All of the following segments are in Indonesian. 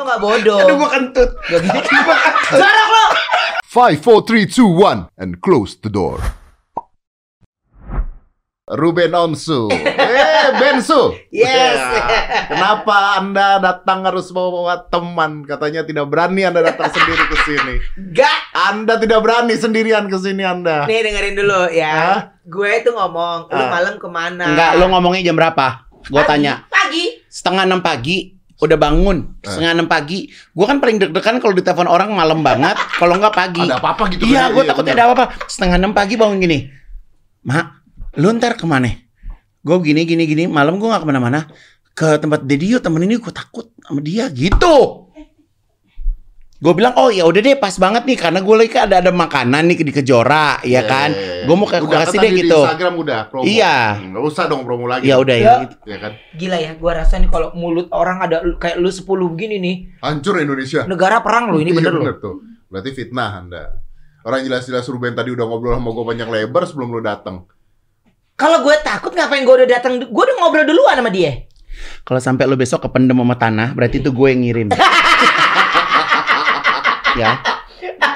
Gue gak bodoh. Aduh gua kentut. Gak gini. Jarak lo. 5, 4, 3, 2, 1, and close the door. Ruben Onsu. Eh, Bensu. Yes. Ya, Kenapa Anda datang harus bawa teman? Katanya tidak berani Anda datang sendiri ke sini. Gak. Anda tidak berani sendirian ke sini Anda. Nih dengerin dulu ya. Hah? Gue itu ngomong, lu Ah. malam ke mana? Enggak, lo ngomongnya jam berapa? Gua Pagi. tanya. Pagi. Setengah enam pagi. Udah bangun Eh. setengah enam pagi. Gua kan paling deg-degan kalau ditelepon orang malam banget. Kalau nggak pagi. Ada apa-apa gitu Iya, kan? gue takutnya bener. ada apa-apa. Setengah enam pagi bangun gini. Mak, lu ntar ke mana? Gue gini, gini, gini. Malam gue gak ke mana-mana. Ke tempat Dedi yuk, temen ini gue takut sama dia. Gitu. Gue bilang, oh ya udah deh pas banget nih. Karena gue lagi kan ada, ada makanan nih di Kejora. ya kan. Eh, Gue mau udah kasih deh gitu. Di Instagram udah promo. Iya. Enggak usah dong promo lagi. Ya udah ya. Ya. gitu. Ya kan? Gila ya, gue rasa nih kalau mulut orang ada lu- kayak lu 10 begini nih, Hancur Indonesia. negara perang lu ini Iya, bener lu. bener tuh. Berarti fitnah Anda. Orang jelas-jelas Ruben tadi udah ngobrol sama gue banyak lebar sebelum lu datang. Kalau gue takut ngapain gue udah datang? Gue udah ngobrol duluan sama dia. Kalau sampai lo besok kependem sama tanah, berarti itu gue yang ngirim. ya.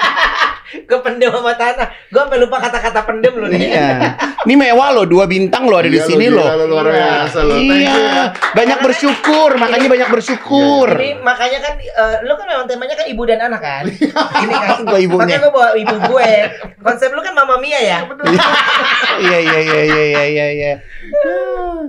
Ke pendem sama tanah. Gue sampai lupa kata-kata pendem lu nih. Iya. Ini mewah loh, dua bintang lo ada di Iya, sini loh. gila, lu luar biasa lo. Thank you Iya, ya. banyak bersyukur, makanya banyak bersyukur. Ini makanya kan eh, lu kan memang temanya kan ibu dan anak kan. Ini kan Gua ibunya. Makanya gue bawa ibu gue. Konsep lu kan Mama Mia ya. Iya, iya, iya, iya, iya, iya, iya.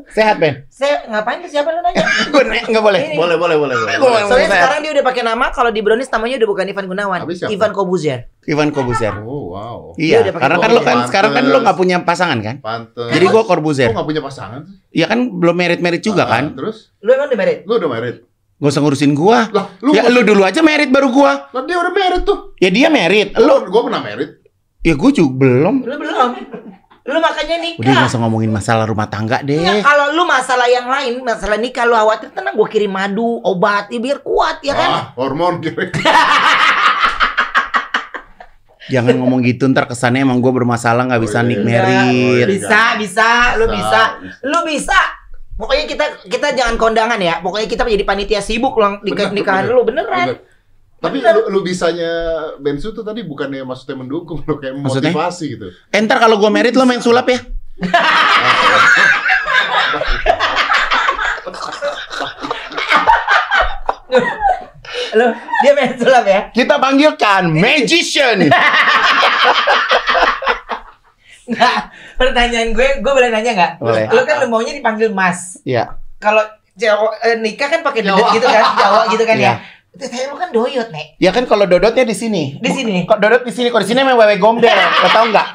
Sehat, Ben? Saya ngapain ke siapa lu nanya? Gue nggak boleh. Ini. Boleh, boleh, boleh. boleh. Mau Soalnya sekarang dia udah pakai nama kalau di Brownies namanya udah bukan Ivan Gunawan? Ivan Kobuzier. Ivan Kobuzer. Oh, wow. Dia Iya, udah pakai karena kan lo kan sekarang kan lo nggak punya pasangan kan? Pantes. Jadi gue Kok Corbuzier. nggak punya pasangan sih? Iya kan belum merit-merit juga Ah, kan? Terus? Lu emang udah married? Lu udah married? Gak usah ngurusin gua. Lah, lu Ya lu dulu aja merit baru gua. Lah, dia udah married tuh. Ya dia merit. Lu, gua pernah married. ya gua juga belum. Lu belum. Lu makanya nikah. Udah gak usah ngomongin masalah rumah tangga deh. kalau lu masalah yang lain, masalah nikah lu khawatir, tenang gue kirim madu, obat, ya biar kuat ya kan? Ah, hormon kira. Jangan ngomong gitu ntar kesannya emang gua bermasalah nggak bisa Oh, iya. nik Enggak. merit. Iya. Bisa, bisa, lu bisa, lu bisa. Pokoknya kita kita jangan kondangan ya. Pokoknya kita menjadi panitia sibuk lu nikah nikahan bener. lu beneran. Bener. Tapi Bener. lu, lu bisanya Bensu tuh tadi bukannya maksudnya mendukung lo kayak Maksudnya? motivasi gitu. Eh, ntar kalau gua merit lo main sulap ya. Lu dia main sulap ya. Kita panggilkan magician. Nggak, pertanyaan gue, gue boleh nanya nggak? Boleh. Lu kan lu maunya dipanggil Mas. Iya. Kalau Jawa eh, nikah kan pakai dedet gitu kan, Jawa gitu kan Iya. ya. Saya lu kan doyot, Nek. Ya kan kalau dodotnya di sini. Di sini. Kok dodot di sini, kok di sini emang wewe gombel. Lo tau nggak?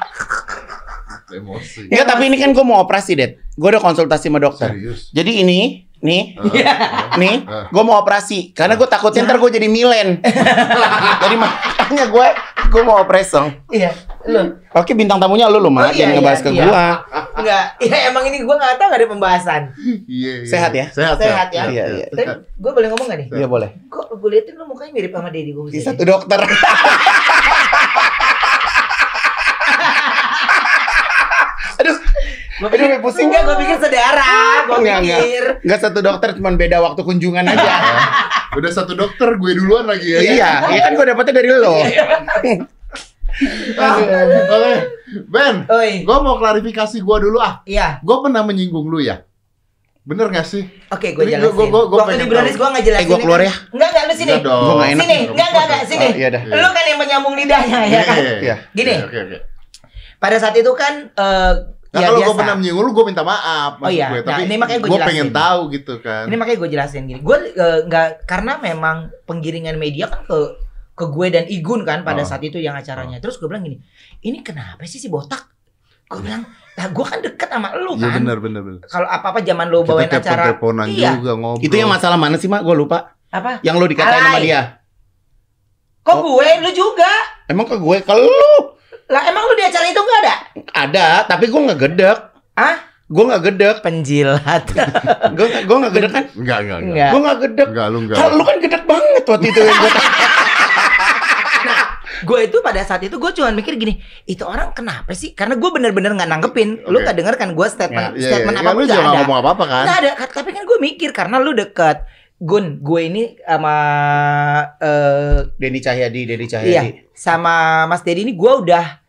Emosi. Enggak, tapi ini kan gua mau operasi, Det. Gua udah konsultasi sama dokter. Serius. Jadi ini, nih, Iya. nih, Ah. gue mau operasi karena gue takutnya ntar gue jadi milen. jadi makanya gue gue mau operasi. Iya. Lu. Oke bintang tamunya lu lu Oh, mah iya, jangan ngebahas iya, ke iya. gua. Enggak. Ya emang ini gue nggak tahu nggak ada pembahasan. Iya, iya. Sehat ya? Sehat, Sehat ya? Iya, iya. Tapi gue boleh ngomong gak nih? Iya boleh. Kok gue liatin lu mukanya mirip sama Deddy gue satu dokter. Aduh gue pusing Enggak, gue pikir saudara. Gue pikir. Enggak satu dokter, cuman beda waktu kunjungan aja. Udah satu dokter gue duluan lagi ya. iya, iya kan gue dapetnya dari lo. Ah, Oke. Ben, Oi. gue mau klarifikasi gue dulu ah. Iya. Gue pernah menyinggung lu ya? Bener gak sih? Oke, gue jelasin. gua- gua- gua Waktu di Brownies gue nggak jelasin. Eh, gua keluar ya. Enggak, enggak, lu sini. Enggak dong. Gua nggak enak. Sini, enggak, enggak, enggak, sini. Oh, iya dah. Lu kan yang menyambung lidahnya ya kan? Iya. Gini. Oke, oke. Pada saat itu kan eh Nah, ya kalau biasa. gue pernah menyinggung lu, gue minta maaf. Oh iya, gue. nah, Tapi ini makanya gua gue jelasin. pengen tahu gitu kan. Ini makanya gue jelasin gini. Gue eh, nggak karena memang penggiringan media kan ke ke gue dan Igun kan pada Oh. saat itu yang acaranya. Terus gue bilang gini, ini kenapa sih si botak? Gue bilang, nah gue kan deket sama lu Iya kan. bener, bener, bener. Kalau apa apa zaman lo bawain Kita acara, telepon-teleponan Iya. juga ngobrol. Itu yang masalah mana sih, Mak? Gue lupa. apa? Yang lo dikatain sama Alay. dia. Kok Oh. gue? Lu juga? Emang ke gue kalau lu Lah emang lu di acara itu nggak ada? ada, tapi gue nggak gedek. Ah? Gue nggak gedek. Penjilat. Gue gue nggak gedek kan? Enggak, enggak, enggak. Enggak. Gue nggak gedek. Enggak, lu enggak. Kalau lu kan gedek banget waktu itu yang gue gue itu pada saat itu gue cuma mikir gini, itu orang kenapa sih? Karena gue bener-bener nggak nanggepin. Lu Oke. nggak denger kan gue statement Iya, iya, statement iya. apa pun lu nggak jangan ada. ngomong apa-apa kan? Nggak ada. Tapi kan gue mikir karena lu deket. Gun, gue ini sama eh Denny Cahyadi, Denny iya, Cahyadi. sama Mas Dedi ini gue udah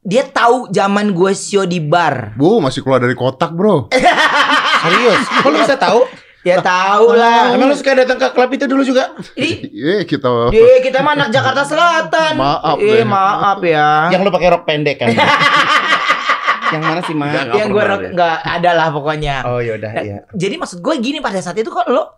dia tahu zaman gue show di bar. Bu, masih keluar dari kotak, Bro. Serius? Kok lu bisa tahu? Ya tahu lah. Emang lu suka datang ke klub itu dulu juga? Iya, kita Dia kita mah anak Jakarta Selatan. Maaf Eh, deh. maaf ya. Yang lu pakai rok pendek kan? yang mana sih, Ma? Enggak, yang gue pernah deh. nggak ada lah pokoknya. Oh yaudah, Nah, iya. Jadi maksud gue gini pada saat itu kok lo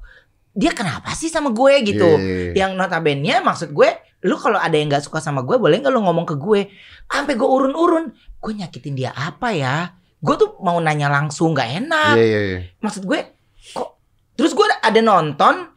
dia kenapa sih sama gue gitu? Iya. Yang notabene maksud gue, lu kalau ada yang nggak suka sama gue, boleh nggak lu ngomong ke gue? Sampai gue urun-urun, gue nyakitin dia apa ya? Gue tuh mau nanya langsung nggak enak. Iya, iya, iya. Maksud gue, kok? Terus gue ada nonton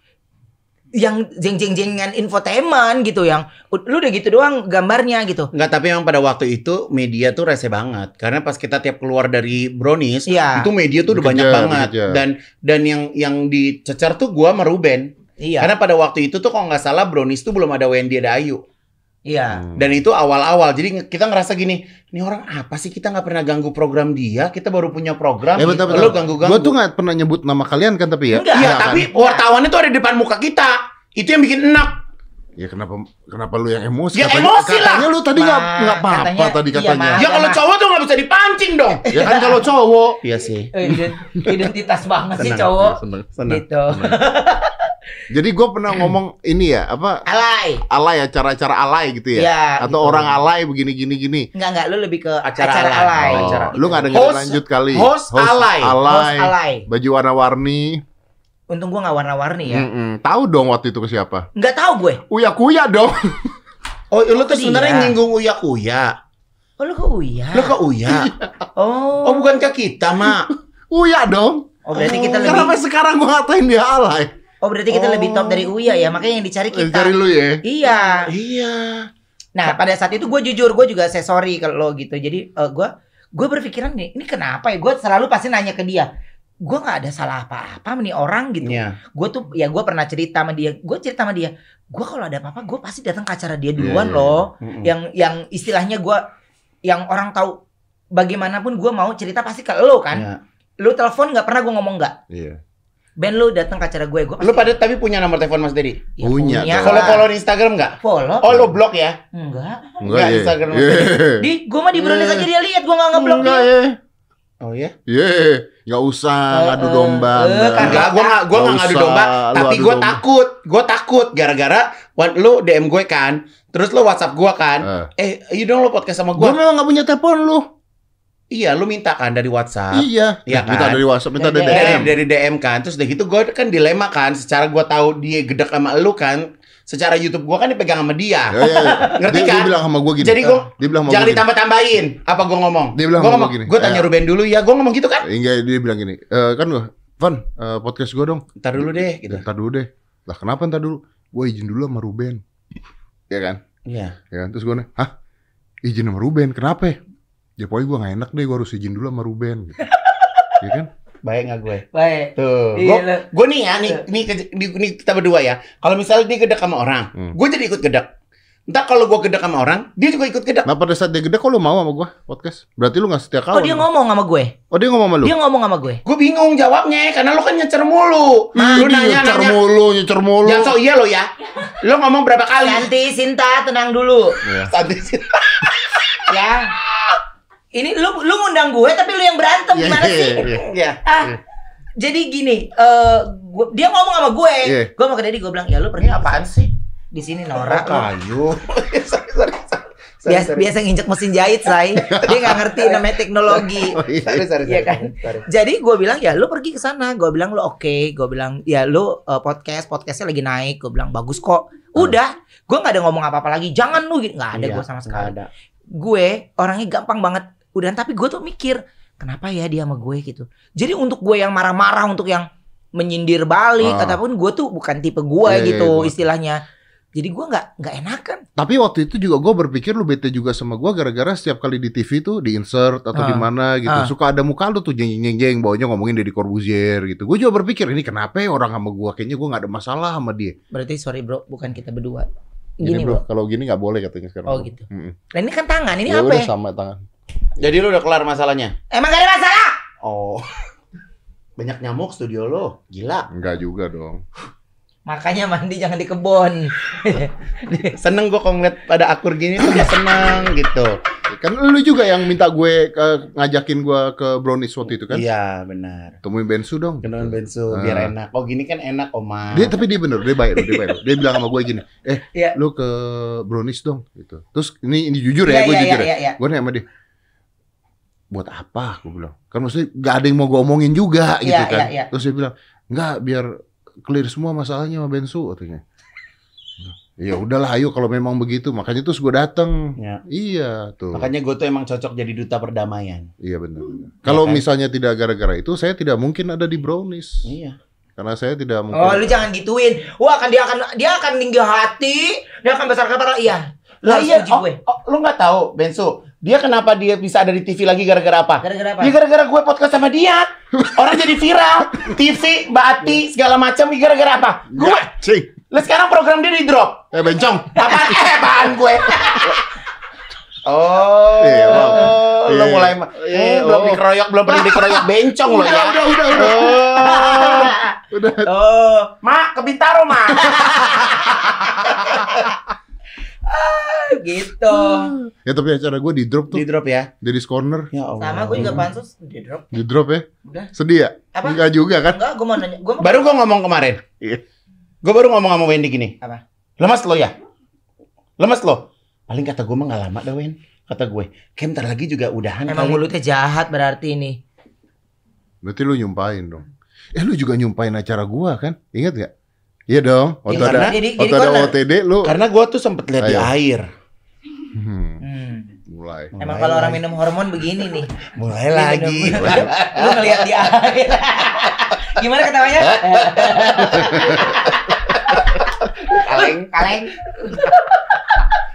yang jeng-jeng-jengan infotainment gitu yang lu udah gitu doang gambarnya gitu. Enggak, tapi emang pada waktu itu media tuh rese banget. Karena pas kita tiap keluar dari Brownies, Iya. itu media tuh udah banyak banget. dikejar. Dan dan yang yang dicecer tuh gua sama Ruben. Iya. Karena pada waktu itu tuh kalau nggak salah Brownies tuh belum ada Wendy ada Ayu. Iya. Hmm. Dan itu awal-awal. Jadi kita ngerasa gini, ini orang apa sih kita nggak pernah ganggu program dia? Kita baru punya program. Eh bentar, Lo bentar. ganggu-ganggu. Gue tuh gak pernah nyebut nama kalian kan tapi ya. Enggak. Iya, kan? tapi wartawannya tuh ada di depan muka kita. Itu yang bikin enak. Ya kenapa kenapa lu yang emosi? Ya, katanya, emosi lah. katanya lu tadi nggak nggak apa-apa katanya- tadi iya, katanya. Ya kalau cowok tuh nggak bisa dipancing dong. ya kan kalau cowok. Iya sih. Ident- identitas banget sih Senang, cowok. Seneng. Senang. Gitu. Jadi gue pernah ngomong ini ya apa Alay. alay ya cara-cara alay gitu ya. Iya, Atau gitu. orang alay begini gini gini. Enggak enggak lu lebih ke Acara acara, alay. alay. Oh, acara. lu nggak dengerin Host- lanjut kali. host alay. alay. Host alay. Baju warna-warni. Untung gua nggak warna-warni ya. Mm-mm. Tahu dong waktu itu ke siapa? Enggak tahu gue. Uya Kuya dong. Oh, lu tuh sebenarnya nyinggung Uya Kuya. Oh lu ke Uya. Lu ke Uya. Oh. Oh, bukan ke kita, Mak. Uya dong. Oh berarti kita Karena sampai lebih sekarang gue ngatain dia alay. Oh berarti kita Oh. lebih top dari Uya ya. Makanya yang dicari kita. Cari lu ya. Iya. Iya. Nah pada saat itu gue jujur gue juga say sorry kalau gitu. Jadi eh, gue gue berpikiran nih ini kenapa ya? Gue selalu pasti nanya ke dia. Gue nggak ada salah apa-apa nih orang gitu. Iya. gue tuh ya gue pernah cerita sama dia gue cerita sama dia gue kalau ada apa-apa gue pasti datang ke acara dia duluan Iya, iya, loh Mm-mm. yang yang istilahnya gue yang orang tahu bagaimanapun gue mau cerita pasti ke lo kan Iya. lu telepon nggak pernah gue ngomong nggak Iya. Ben lu datang ke acara gue gue Lu pada tapi punya nomor telepon Mas Dedi? ya, Punya dong. Follow follow di Instagram nggak? follow Oh, lu blok ya? enggak Nggak, ya. Instagram. Iya. di gue mah di Brownies Eh. aja dia lihat gue nggak ngeblok Enggak dia ya. Oh ya? Iya, nggak usah Eh, ngadu domba. Anda. karena- Enggak, gua nggak gua nggak Nggak ngadu domba, tapi gua domba. takut. Gua takut gara-gara lu DM gue kan. Terus lu WhatsApp gua kan. Eh. Eh, you dong lu podcast sama Gua gua. memang nggak punya telepon lu. Iya, lu minta kan dari WhatsApp. Iya. Iya Minta kan? dari WhatsApp, minta dari Dari DM. dari DM kan terus udah gitu gue kan dilema kan secara gue tahu dia gedek sama lu kan secara YouTube gue kan dipegang sama dia Ya, ya, ya. Ngerti dia, kan? Dia bilang sama gua gini. Jadi gua- dia bilang sama jangan gua gini. ditambah tambahin apa gue ngomong Dia bilang gue ngomong gua gini, gue tanya "Eh." Ruben dulu ya gue ngomong gitu kan Enggak, dia bilang gini. Eh kan gua, Van, eh, podcast gua dong. ntar dulu deh gitu Ntar dulu deh. Lah kenapa ntar dulu? Gua izin dulu sama Ruben. Ya kan? iya Ya kan? Terus gua nih, hah? Izin sama Ruben, kenapa? Ya pokoknya gua gak enak deh, gua harus izin dulu sama Ruben. Gitu. ya kan? baik nggak gue baik tuh Iya, gue gue nih ya nih nih, ke- nih, nih kita berdua ya kalau misalnya dia gedek sama orang Hmm. gue jadi ikut gedek Ntar kalau gue gedek sama orang, dia juga ikut gedek. Nah pada saat dia gede kok lu mau sama gua podcast? Berarti lu gak setia kawan. oh dia ngomong sama gue Oh dia ngomong sama lu? dia ngomong sama gue Gue bingung jawabnya, karena lu kan nyecer mulu. Ih, lu nanya nyecer nanya. mulu, nyecer mulu. Jangan sok iya lo ya. Lu ngomong berapa kali? Santi Sinta tenang dulu Iya. Santai sih. ya ini lu lu ngundang gue tapi lu yang berantem Iya, gimana iya, sih iya. Ya. ah jadi gini eh gua- dia ngomong sama gue Iya. gue mau ke Dedi gue bilang ya lu pergi apaan sih di sini Nora lu kayu. sorry, sorry, sorry. Sorry, biasa sorry. biasa nginjek mesin jahit say dia nggak ngerti namanya teknologi Oh, iya. Sorry, sorry, Iya sorry, kan? sorry. jadi gue bilang ya lu pergi ke sana gue bilang lu oke gue bilang ya lu eh, podcast podcastnya lagi naik gue bilang bagus kok udah gue nggak ada ngomong apa apa lagi jangan lu gitu nggak ada Iya, gue sama sekali ada. gue orangnya gampang banget udah tapi gue tuh mikir kenapa ya dia sama gue gitu jadi untuk gue yang marah-marah untuk yang menyindir balik Ah. ataupun gue tuh bukan tipe gue Iya, iya, gitu gua- istilahnya jadi gue nggak nggak enakan Tapi waktu itu juga gue berpikir lu bete juga sama gue gara-gara setiap kali di TV tuh di insert atau Ah. di mana gitu Ah. suka ada muka lu tuh jeng jeng jeng bawanya ngomongin Deddy Corbuzier gitu. Gue juga berpikir ini kenapa ya orang sama gue kayaknya gue nggak ada masalah sama dia. berarti sorry bro bukan kita berdua Gini, gini bro, bro kalau gini nggak boleh katanya sekarang. Oh, bro. gitu. Mm-mm. nah ini kan tangan ini Ya apa udah ya? sama tangan. Jadi lu udah kelar masalahnya? emang gak ada masalah Oh. Banyak nyamuk studio lo. Gila. Enggak juga dong. Makanya mandi jangan di kebun. Seneng gue kalau ngeliat pada akur gini tuh gua seneng gitu. Kan lu juga yang minta gue ke, ngajakin gue ke brownies waktu itu kan? Iya benar. Temuin Bensu dong. Kenalan bensu Ah. biar enak. Oh gini kan enak Oma. Dia tapi dia bener, dia baik, dia baik. Dia bilang sama gue gini, eh Iya. lu ke brownies dong gitu. Terus ini ini jujur ya, gue iya, jujur iya, ya. iya. Gue nanya sama dia, buat apa? Gue bilang, kan maksudnya gak ada yang mau gue omongin juga gitu Iya, kan. iya, iya. Terus dia bilang, enggak biar clear semua masalahnya sama Bensu katanya. Ya udahlah, ayo kalau memang begitu. Makanya terus gue dateng. Ya. Iya tuh. Makanya gue tuh emang cocok jadi duta perdamaian. Iya benar. benar. Kalau kan? misalnya tidak gara-gara itu, saya tidak mungkin ada di brownies. Iya. Karena saya tidak mungkin. Oh, lu jangan gituin. Wah, akan dia akan dia akan tinggi hati, dia akan besar kepala. Iya. Lah iya, oh, gue. oh, lu nggak tahu Bensu, dia kenapa dia bisa ada di TV lagi gara-gara apa? Gara-gara apa? Ya gara-gara gue podcast sama dia. Orang jadi viral, TV, Mbak Ati, segala macam. Ya gara-gara apa? Gue. Cing. Lah sekarang program dia di drop. Eh bencong. Apa? Eh, apaan gue? Oh, Iya, lo Iya. mulai ma- Iya, eh, belum oh. dikeroyok, belum pernah dikeroyok bencong lo ya. udah, udah, udah. Oh, Udah. oh, mak ke Bintaro mak. gitu. Ya tapi acara gue di drop tuh. Di drop ya. Jadi corner. Ya Allah. Sama gue juga pansus di drop. Di drop ya. Udah. Sedih ya? Apa? Enggak juga kan? Enggak, gue mau nanya. Gue mau Baru gue ngomong kemarin. Iya. Gue baru ngomong sama Wendy gini. Apa? Lemas lo ya? Lemas lo? Paling kata gue mah gak lama dah Wen. Kata gue, kayak bentar lagi juga udahan Emang kali. mulutnya jahat berarti ini. Berarti lu nyumpain dong. Eh lu juga nyumpain acara gua kan? Ingat gak? Iya dong. Waktu Iya, ada jadi- waktu jadi ada. OTD lu. Karena gue tuh sempet lihat di air. Hmm, Hmm. mulai. Emang Mulai kalau orang lagi. minum hormon begini nih. Mulai Dia lagi. minum- Lu ngeliat di air. Gimana ketawanya? Kaleng. Kaleng.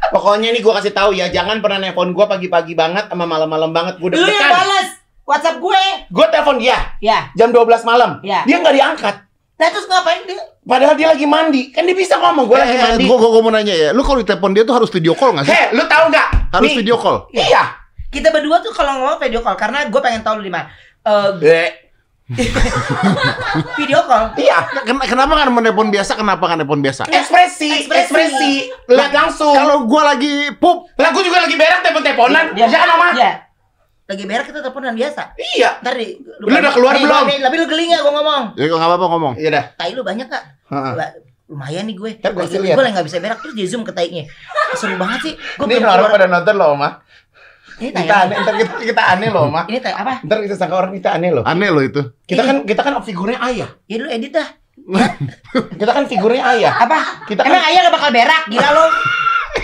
Pokoknya nih gue kasih tahu ya, jangan pernah nelpon gue pagi-pagi banget sama malam-malam banget. Gue Lu yang deg-degan. balas WhatsApp gue. Gue telepon dia Ya. jam 12 malam. Ya. Dia nggak diangkat. Nah terus ngapain dia? Padahal dia lagi mandi. Kan dia bisa ngomong, gue lagi Eh, mandi. gua, gua mau nanya ya, lu kalau ditelepon dia tuh harus video call gak sih? Heh, lu tahu nggak? harus Nih, video call. Iya. Kita berdua tuh kalau ngomong video call karena gue pengen tahu lu di mana. Eh, Eh, video call. Iya. Ken- Kenapa kan menelpon biasa? Kenapa kan nelpon biasa? Ekspresi, Ekspresi. ekspresi. Lihat langsung. Kalau gua lagi pup, Lah gue juga lagi berak telepon-teleponan. Dia- Jangan sama. Iya. Lagi berak kita teleponan biasa. Iya. Ntar di, Lu udah keluar nih, belum? nih, Tapi lu geling ya gue ngomong. ya nggak apa-apa ngomong. Iya dah. Tai lu banyak gak? Heeh. Lah, Lumayan nih gue. Ntar kasih lihat. Gue lagi gak bisa berak terus dia zoom ke taiknya. Seru banget sih. Gue Ini orang pada nonton loh, Mah. Ini tai Kita aneh, ntar kita, kita aneh loh, Mah. Ini tai apa? Ntar kita sangka orang kita aneh loh. Aneh loh itu. Kita kan kita kan figurnya ayah. Ya lu edit dah. Kita kan figurnya ayah. Apa? Kita Emang kan ayah gak bakal berak? Gila lu.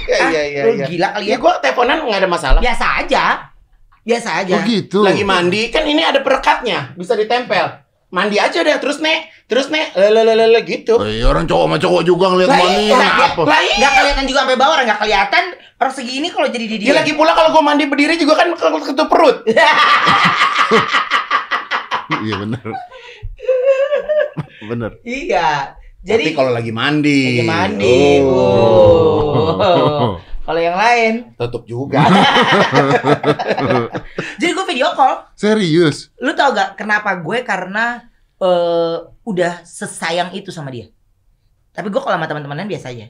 Iya iya iya. Lu iya. gila kali Ya ya. gue teleponan nggak ada masalah. Biasa aja. Biasa aja. Oh gitu. Lagi mandi kan ini ada perekatnya, bisa ditempel. Mandi aja deh terus nek, terus nek, lelelelele gitu. Oh, iya, orang cowok sama cowok juga ngeliat Lah mani iya, apa? lah iya. Gak kelihatan juga sampai bawah, gak kelihatan. Orang segini kalau jadi di Ya dia. lagi pula kalau gue mandi berdiri juga kan ke- ketutup perut. Iya bener. bener. Iya. Jadi Jadi kalau lagi mandi. lagi mandi. Oh. Oh. Kalau yang lain, Tutup juga. jadi gue video call. Serius. Lu tau gak kenapa gue? Karena eh udah sesayang itu sama dia. Tapi gue kalau sama teman-teman biasa aja.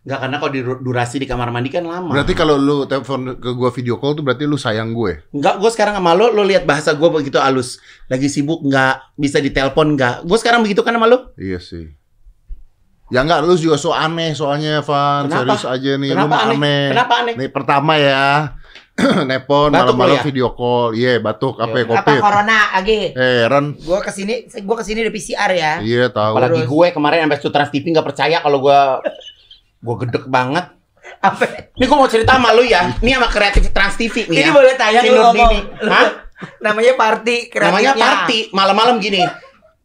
Enggak karena kalau di durasi di kamar mandi kan lama. Berarti kalau lu telepon ke gua video call tuh berarti lu sayang gue. Enggak, gue sekarang sama lo, lo lihat bahasa gue begitu halus. Lagi sibuk nggak, bisa ditelepon nggak. Gue sekarang begitu kan sama lo. Iya sih. Ya enggak, lu juga so aneh soalnya, Van. Kenapa? Serius aja nih, lu Kenapa mah aneh? aneh. Kenapa aneh? Nih pertama ya, nepon malam-malam lu ya? video call. Iya, batuk apa ya, Apa covid. corona lagi? Eh, Ren. Gue ke sini, gue ke sini udah PCR ya. Iya, tahu. Apalagi Terus. gue kemarin sampai Trans TV nggak percaya kalau gue gue gedek banget. Apa? Ini gue mau cerita sama lu ya. Ini sama kreatif Trans TV nih Ini ya. boleh tayang Si lu ngomong. Hah? Namanya party Namanya kreatifnya. party malam-malam gini.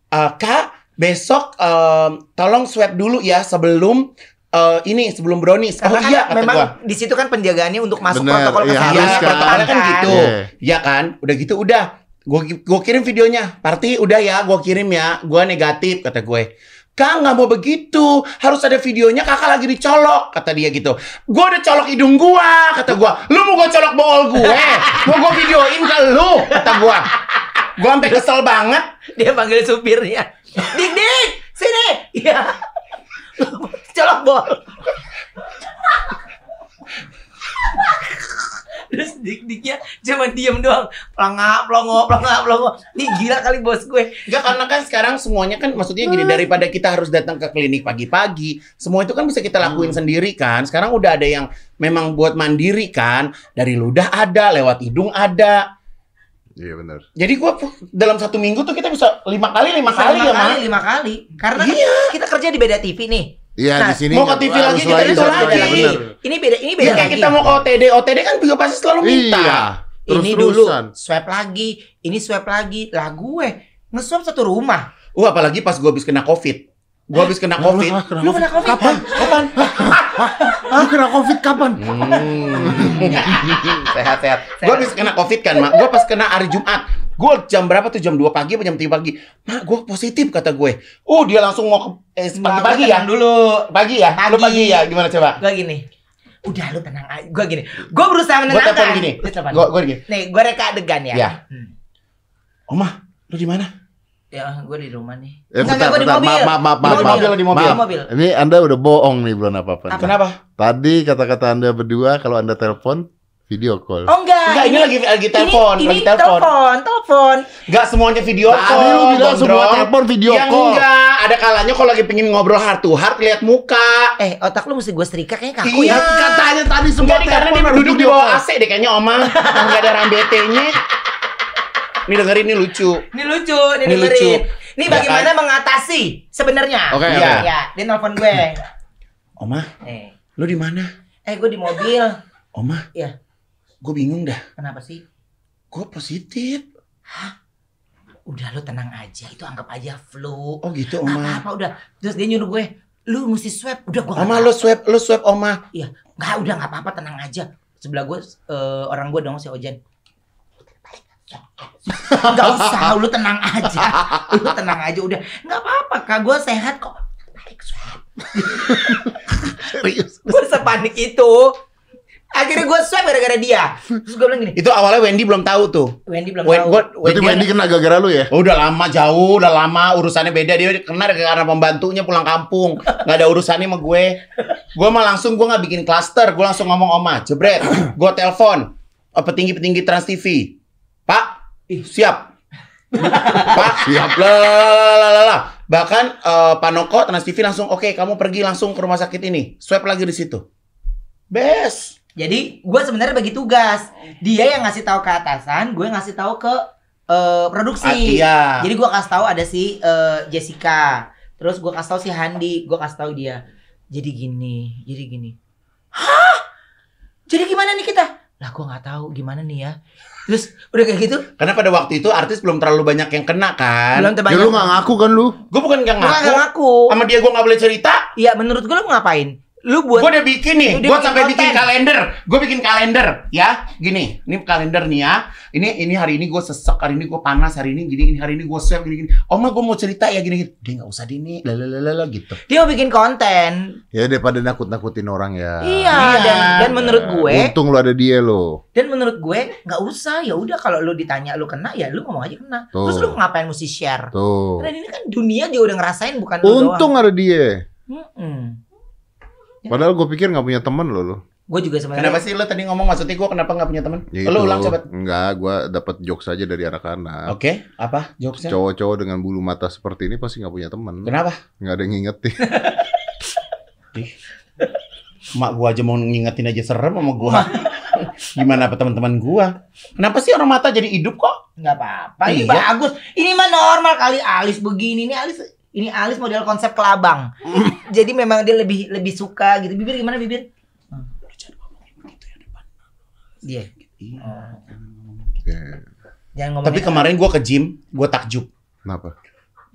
Eh, Kak, besok em, tolong swab dulu ya sebelum eh, ini sebelum brownies. Oh Karena kan iya kata memang gua. di situ kan penjagaannya untuk masuk Bener, protokol iya, kesehatan. Iya, harus kan. protokolnya kan gitu. Iya. Iya kan? Udah gitu udah. Gue gue kirim videonya. Party udah ya, gue kirim ya. Gue negatif kata gue. Kak nggak mau begitu, harus ada videonya kakak lagi dicolok kata dia gitu. Gue udah colok hidung gua kata gua. Lu mau gue colok bool gue, mau gue videoin ke lu kata gua. Gue sampai kesel banget. Dia panggil supirnya. Dik dik, sini. Iya. colok bol. Terus dik-diknya cuma diem doang. Pelangap, pelongo, pelangap, pelongo. Nih gila kali bos gue. Enggak karena kan sekarang semuanya kan maksudnya gini daripada kita harus datang ke klinik pagi-pagi, semua itu kan bisa kita lakuin sendiri kan. Sekarang udah ada yang memang buat mandiri kan, dari ludah ada, lewat hidung ada. Iya benar. Jadi gua dalam satu minggu tuh kita bisa lima kali lima kali lima ya kali, mah. lima kali. Karena kan Iya. kita kerja di beda TV nih. Iya Nah, di sini mau ke TV lagi, kita itu lagi. lagi, benar. Ini beda, ini beda Ya kayak lagi. kita mau ke OTD, OTD kan juga pasti selalu minta. Iya. ini dulu swab lagi, ini swab lagi. Lah gue nge-swab satu rumah. Uh apalagi pas gua habis kena Covid. Gua habis kena Covid. Lu kena Covid? Kapan? Kapan? Lu kena covid kapan? sehat sehat. Gue habis kena covid kan, mak. Gue pas kena hari Jumat. Gue jam berapa tuh jam 2 pagi apa jam 3 pagi? Mak, gue positif kata gue. Oh dia langsung mau ke eh, pagi pagi ya? Dulu. Pagi ya? Lu Pagi. pagi ya? Gimana coba? Gue gini. Udah lu tenang aja. Gue gini. Gue berusaha Gue menenangkan. telepon gini. Gue gue gini. Nih, gue reka adegan ya. Ya. Hmm. Oma, lu di mana? Ya, gue di rumah nih. Eh, Enggak, bentar, enggak, gue di bentar. mobil. Maaf, maaf, Di maaf, mobil, di mobil. Di mobil. Ini Anda udah bohong nih belum apa-apa. Apa? Kenapa? Tadi kata-kata Anda berdua kalau Anda telepon video call. Oh enggak. Enggak, ini lagi lagi telepon, ini, lagi ini telepon. telepon, telepon. Enggak semuanya video Tadi call. lu bilang semua telepon video yang call. enggak, ada kalanya kalau lagi pengen ngobrol heart to heart lihat muka. Eh, otak lu mesti gue setrika kayaknya kaku Iya. ya. Katanya tadi semua Enggak nih karena telepon dia duduk di bawah. AC deh kayaknya Oma. Enggak ada rambetenya. Nih dengerin ini lucu. Ini lucu, ini, dengerin. lucu. Ini Ya bagaimana mengatasi sebenarnya. Oke, oke. Ya, dia nelpon gue. Oma, Eh, lu di mana? eh gue di mobil. Oma, Iya. gue bingung dah. Kenapa sih? Gue positif. Udah lu tenang aja, itu anggap aja flu. Oh gitu Oma. Apa-apa udah. Terus dia nyuruh gue, lu mesti swab. Udah gue Oma lu swab, lu swab Oma. Iya, nggak udah nggak apa-apa tenang aja. Sebelah gue eh, orang gue dong si Ojan. Gak usah, lu tenang aja. Lu tenang aja udah. Nggak apa-apa, kak gue sehat kok. Balik swab. Serius. Gue sepanik itu. Akhirnya gue swab gara-gara dia. Terus gue bilang gini, Itu awalnya Wendy belum tahu tuh. Wendy belum Wen, tahu. gua, Berarti Wendy kena gara-gara lu ya? Oh, udah lama jauh, udah lama urusannya beda dia kena karena pembantunya pulang kampung, nggak ada urusannya sama gue. Gue mah langsung gue nggak bikin klaster, gue langsung ngomong oma, jebret, gue telepon, oh, petinggi petinggi Trans TV, Pak, ih siap, Pak, Siap. lah lah lah lah lah lah. Bahkan eh, Pak Noko Trans TV langsung, oke kamu pergi langsung ke rumah sakit ini, swab lagi di situ, best. Jadi gue sebenarnya bagi tugas. Dia yang ngasih tahu ke atasan, gue ngasih tahu ke eh, produksi. Ah, iya. Jadi gue kasih tahu ada si eh, Jessica. Terus gue kasih tahu si Handi, gue kasih tahu dia. Jadi gini, jadi gini. Hah? Jadi gimana nih kita? Lah gue nggak tahu gimana nih ya. Terus udah kayak gitu, Karena pada waktu itu artis belum terlalu banyak yang kena kan. belum Ya terbanyak. lu gak ngaku kan lu? Gue bukan Gua ngaku. nggak ngaku. Sama dia gue nggak boleh cerita. Iya menurut gue lu ngapain? Lu buat Gue udah bikin nih, gue bikin sampai bikin konten. kalender. Gue bikin kalender, ya. Gini, ini kalender nih ya. Ini ini hari ini gue sesek, hari ini gue panas, hari ini gini, ini hari ini gue swab gini gini. Oma gue mau cerita ya gini gini. Dia nggak usah dini, lalalala gitu. dia mau bikin konten. Ya daripada nakut-nakutin orang ya. Iya, Iya. dan dan menurut gue Untung lu ada dia lo. Dan menurut gue nggak usah ya udah kalau lu ditanya lu kena ya lu ngomong aja kena. Tuh. Terus lu ngapain mesti share? Tuh. Karena ini kan dunia juga udah ngerasain bukan lu Untung ada dia. doang. Mm-mm. Padahal gue pikir gak punya temen lo lo. Gue juga sebenarnya. Kenapa sih lo tadi ngomong maksudnya gue kenapa nggak punya teman? Ya Lo itu. ulang coba. Enggak, gue dapat jokes aja dari anak-anak. Oke, apa jokesnya? Cowok-cowok dengan bulu mata seperti ini pasti gak punya temen. Kenapa? Nggak ada yang ngingetin. Mak gua aja mau ngingetin aja serem sama gua. Gimana apa teman-teman gua? Kenapa sih orang mata jadi hidup kok? nggak apa-apa. Ini Iya. bagus. Ini mah normal kali alis begini. Ini alis ini alis model konsep kelabang. Jadi memang dia lebih lebih suka gitu. Bibir gimana bibir? Iya. Ya, Jangan ngomong. Tapi kemarin gua ke gym, gua takjub. Kenapa?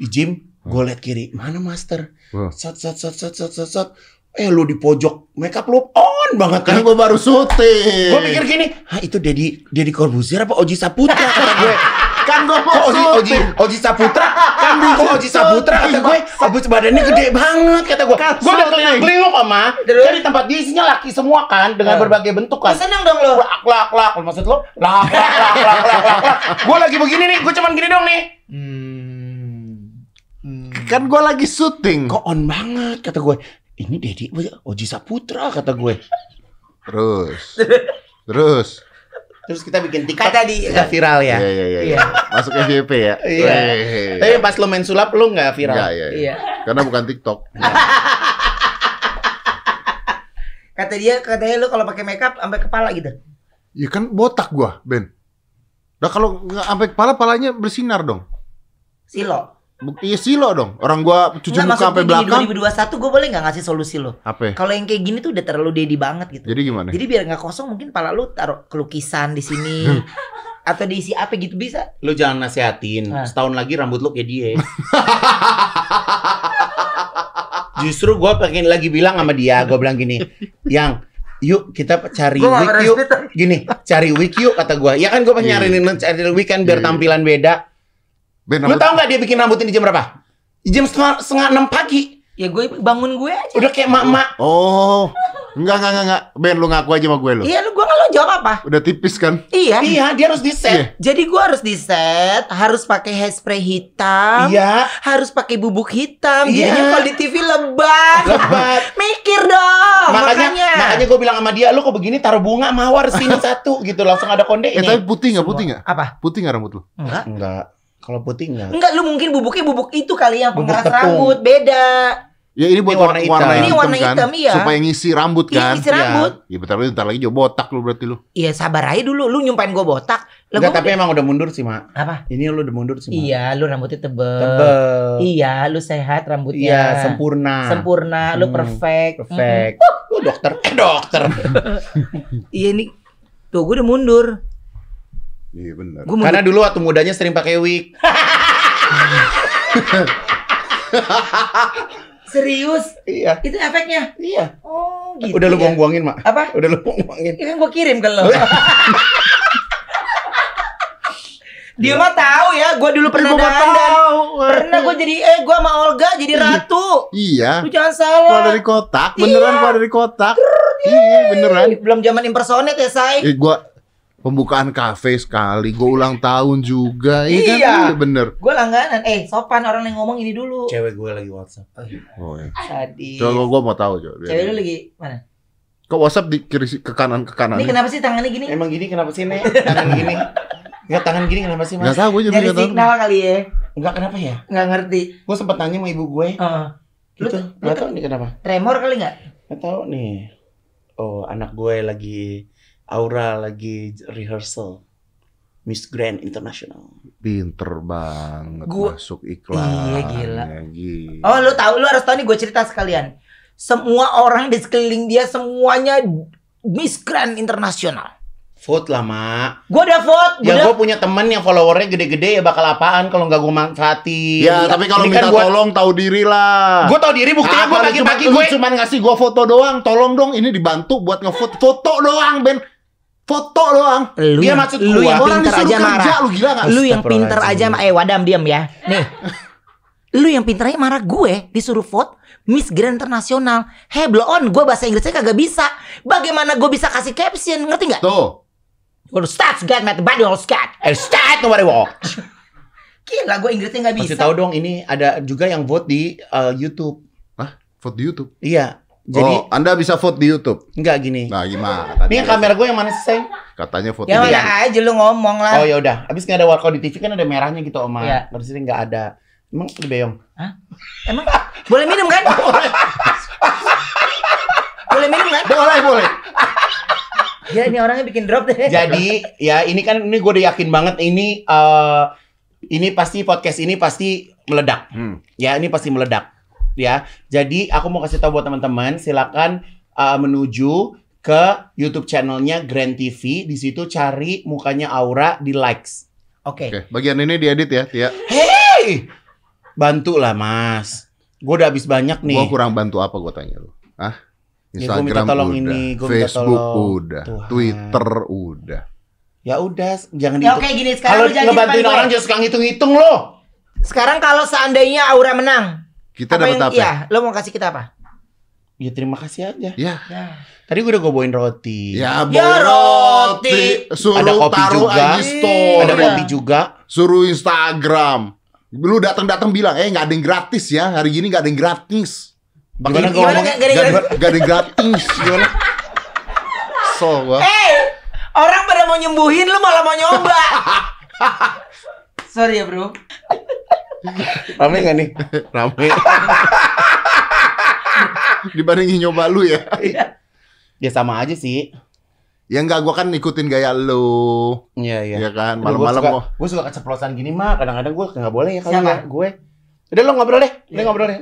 Di gym, gua liat kiri, mana master? Sat sat sat sat sat sat. Eh lu di pojok, makeup lu on banget Kan kan? gue baru syuting. Gue pikir gini, ah itu Dedi Dedi Corbuzier apa Oji Saputra kata gue. kan gue Kok Oji Oji Oji Saputra? Kan kok Oji Saputra kata gue. Abis badannya gede banget kata gue. Kan Gue udah syuting. kelinguk sama. Di tempat dia isinya laki semua kan dengan Eh. berbagai bentuk kan. seneng dong lo. Lak lak lak maksud lo? Lak lak lak lak lak lak. lak. Gue lagi begini nih, gue cuman gini dong nih. Hmm. Hmm. kan gue lagi syuting. Kok on banget kata gue. Ini Dedi Oji Saputra kata gue. Terus. Terus. Terus kita bikin TikTok. Kata di Kita viral ya. Iya, iya, iya. Iya. Masuk FYP ya. Iya. Tapi pas lo main sulap lo nggak viral. Enggak, iya, iya. Iya. Karena bukan TikTok. Kata dia katanya lu kalau pakai makeup sampai kepala gitu. Ya kan botak gua, Ben. Nah kalau nggak sampai kepala, palanya bersinar dong. Silo. Iya silo dong. Orang gua cuci muka sampai maksudnya di belakang. 2021 gue boleh nggak ngasih solusi lo? Apa? Kalau yang kayak gini tuh udah terlalu dedi banget gitu. Jadi gimana? Jadi biar nggak kosong mungkin pala lu taruh kelukisan di sini atau diisi apa gitu bisa. Lo jangan nasihatin. Nah. Setahun lagi rambut lo kayak dia. Justru gue pengen lagi bilang sama dia, gue bilang gini, yang yuk kita cari Gua yuk, gini cari wig yuk kata gue. Ya kan gue pengen Iya. nyariin lo cari wig kan biar Iya, iya. tampilan beda. Ben, rambut- tau nggak dia bikin rambut ini jam berapa? Jam setengah, setengah enam pagi. Ya gue bangun gue aja. Udah kayak mak-mak. Oh, enggak, enggak, enggak, enggak. Ben, lu ngaku aja sama gue lo. Iya lu gue nggak lo jawab apa? Udah tipis kan? Iya. Iya, dia harus di Iya. set. Jadi gue harus di set, harus pakai hairspray hitam, Iya. harus pakai bubuk hitam. Iya. Jadinya kalau di TV lebat. Lebat. Mikir dong. makanya Makanya. makanya gue bilang sama dia, lu kok begini taruh bunga mawar sini satu gitu langsung ada Eh, kondenya. tapi putih nggak? Putih nggak? Apa? Putih nggak rambut lu? Enggak. Enggak. Kalau putih enggak. Enggak, lu mungkin bubuknya bubuk itu kali yang pengeras rambut beda. Ya ini buat Ini warna hitam. hitam, Ini warna kan? hitam, iya. Supaya ngisi rambut Iya, kan? ngisi rambut. Ya bentar lagi, bentar lagi juga botak lu berarti lu. Iya, sabar aja dulu. Lu nyumpain gue botak. Lah, Enggak, gua tapi emang udah mundur sih, Mak. Apa? Ini lu udah mundur sih, Mak. Iya, lu rambutnya tebel. Tebel. Iya, lu sehat rambutnya. Iya, sempurna. Sempurna, lu Hmm, perfect. Perfect. Lu dokter. Eh, dokter. Iya nih. Tuh, gue udah mundur. Iya benar. Mundur. Karena dulu waktu mudanya sering pakai wig. Serius? Iya. Itu efeknya? Iya. Oh, gitu. Udah lu ya? buang-buangin, Mak. Apa? Udah lu buang-buangin. Ya kan gue kirim ke lo. Dia mah tahu ya, gue dulu pernah gua dandan. tahu. Pernah gue jadi eh gue sama Olga jadi ratu. Iya. Lu jangan Keluar salah. dari kotak, beneran Iya. keluar dari kotak. Iya, beneran. Belum zaman impersonate ya, say. Eh, gua pembukaan kafe sekali, gua ulang tahun juga. Iya, kan? Iya. Iya, bener. Gue langganan. Eh, sopan orang yang ngomong ini dulu. Cewek gue lagi WhatsApp. Oh, iya. Tadi. Coba gua mau tahu, coba. Cewek lu lagi mana? Kok WhatsApp di kiri ke kanan ke kanan? Ini kenapa sih tangannya gini? Emang gini kenapa sih, Nek? Tangan gini. Enggak tangan gini kenapa sih, Enggak Mas? tahu gua juga Nyari enggak tahu. signal kali ya. Enggak kenapa ya? Nggak ngerti. Gue sempat tanya sama ibu gue. Heeh. Lu Gitu. lu Enggak tahu nih kenapa. tremor kali nggak? Enggak tahu nih. Oh, anak gue lagi Aura lagi rehearsal. Miss Grand International. Pinter banget Gua- masuk iklan. Iya, gila. Gila. Oh, lu tahu lu harus tahu nih gue cerita sekalian. Semua orang di sekeliling dia semuanya Miss Grand Internasional. Vote lah, Mak. Gue udah vote, Ya udah gue punya temen yang followernya gede-gede ya bakal apaan kalau nggak gue manfaatin. Ya, tapi kalau Ini minta kan buat- tolong tahu diri lah. Gue tau diri buktinya gue Ah, pagi-pagi cuma, gue. lu cuman ngasih gua foto doang. Tolong dong ini dibantu buat ngefoto foto doang, Ben. Foto doang. lu Dia yang, maksud lu gua. yang Orang pinter aja kerja, marah. lu gila gak? Lu yang pinter aja eh wadam diam ya. Nih. lu yang pinter aja marah gue disuruh vote Miss Grand Internasional. Hey, blow on, gue bahasa Inggrisnya kagak bisa. Bagaimana gue bisa kasih caption, ngerti nggak? Tuh. Gue stats get mad body all scat. Eh, start nobody watch. Gila, gue Inggrisnya nggak bisa. Masih tahu dong ini ada juga yang vote di uh, YouTube. Hah? Vote di YouTube. Iya. Jadi oh, Anda bisa vote di YouTube. enggak gini. Nah, gimana? Ini yang kamera gue yang mana sih, Sayang? Katanya vote Ya di mana aja lu ngomong lah. Oh ya udah. Abis nggak ada warkop di TV kan ada merahnya gitu, Oma. Iya. Terus ini nggak ada. Emang di Beyong? Emang boleh minum kan? boleh minum kan? Boleh, boleh. Ya ini orangnya bikin drop deh. Jadi ya ini kan ini gue udah yakin banget ini eh ini pasti podcast ini pasti meledak. Hmm. Ya ini pasti meledak. Ya. Jadi aku mau kasih tahu buat teman-teman silakan eh, menuju ke YouTube channelnya Grand TV. Di situ cari mukanya Aura di likes. Oke. Oke, bagian ini diedit ya, Tia. Hey, bantu lah Mas. Gue udah habis banyak nih. Gua kurang bantu apa gua tanya lu? Hah? Ya, gua minta Instagram tolong udah, ini, gua minta Facebook tolong. udah, Tuhan. Twitter udah. Ya udah, jangan Ya dihitung. oke gini sekarang Kalau ngebantuin gue. orang jangan suka ngitung-ngitung loh. Sekarang kalau seandainya Aura menang, Kita apa dapat yang apa? iya, lo mau kasih kita apa? Ya terima kasih aja. Ya. Ya. Tadi gue udah gue bawain roti. Ya, Ya, roti. Suruh Ada kopi taruh juga. Story. Ada kopi juga. Suruh Instagram. Lu datang-datang bilang, eh nggak ada yang gratis ya. Hari gini nggak ada yang gratis. Gimana ngomong? nggak- nggak ada yang ada gratis. Gimana? So, gua. Eh, orang pada mau nyembuhin lu malah mau nyoba. Sorry ya bro. Rame gak nih? Rame. Dibandingin nyoba lu ya. Ya sama aja sih. Ya enggak, gua kan ikutin gaya lu. Iya, iya. Iya kan, malam-malam gua gua. suka, keceplosan gini mah. Kadang-kadang gua nggak boleh ya kalau Siapa? nggak gue. Udah lo ngobrol deh, udah Iya. ngobrol deh.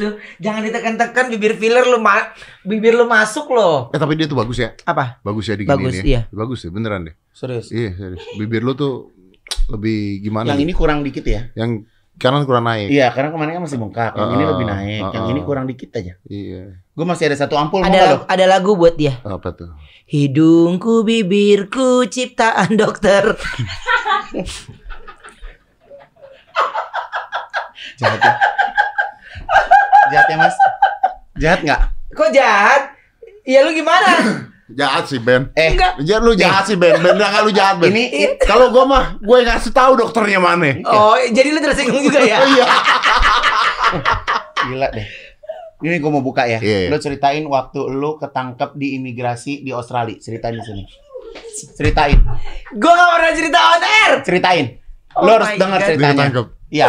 Lu jangan ditekan-tekan bibir filler lu ma bibir lu masuk loh. Eh tapi dia tuh bagus ya. Apa? Bagus ya diginiin Bagus, ya. iya. Bagus ya, beneran deh. Serius. Iya, serius. Bibir lu tuh lebih gimana? Yang gitu? ini kurang dikit ya? Yang kanan kurang naik. Iya, karena kemarin kan masih bengkak. Yang ini Ah, lebih naik. Yang ah, ini ah. kurang dikit aja. Iya. Gue masih ada satu ampul mau Ada lo? ada lagu buat dia. Apa tuh? Hidungku bibirku ciptaan dokter. Jahat ya. Jahat ya mas. Jahat nggak? Kok jahat? Ya lu gimana? Jahat sih Ben. Eh, Enggak. Jangan lu jahat sih Ben. Ben enggak lu jahat Ben. ini Kalau gua mah gue ngasih tahu dokternya mana. Oh, jadi lu tersinggung juga ya? Iya. gila deh. Ini gue mau buka ya. Iya, iya. Lo ceritain waktu lo ketangkep di imigrasi di Australia. Ceritain di sini. Ceritain. Gua gak pernah cerita on air. Ceritain. Oh lo harus God. Dia ceritanya. Iya.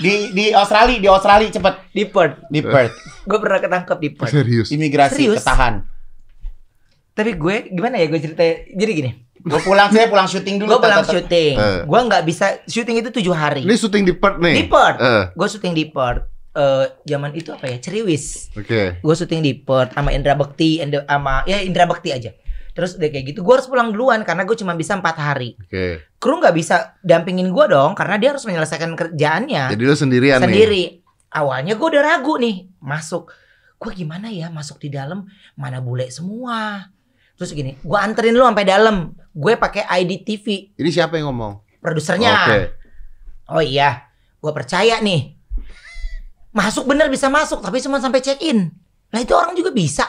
Di di Australia, di Australia cepet Di Perth. di Perth. Gue pernah ketangkep di Perth. Serius. Imigrasi Serius? ketahan. Tapi gue gimana ya gue cerita? Jadi gini. Gue pulang saya pulang syuting dulu. Gue pulang syuting. Eh. Gue nggak bisa syuting itu tujuh hari. Ini syuting di Perth nih. Di Perth. Eh, Gue syuting di Perth. Eh, zaman itu apa ya? Ceriwis. Oke. Gue syuting di Perth sama Indra Bekti, sama ya Indra Bekti aja. Terus udah kayak gitu, gue harus pulang duluan karena gue cuma bisa empat hari. Oke. Kru nggak bisa dampingin gue dong, karena dia harus menyelesaikan kerjaannya Jadi lu sendirian nih. sendiri. Awalnya gue udah ragu nih masuk. Gue gimana ya masuk di dalam mana bule semua. Terus gini, gue anterin lu sampai dalam. Gue pakai ID TV, Ini siapa yang ngomong? produsernya. Oke. Oh iya, gue percaya nih. Masuk bener bisa masuk, tapi cuma sampai check in. Lah itu orang juga bisa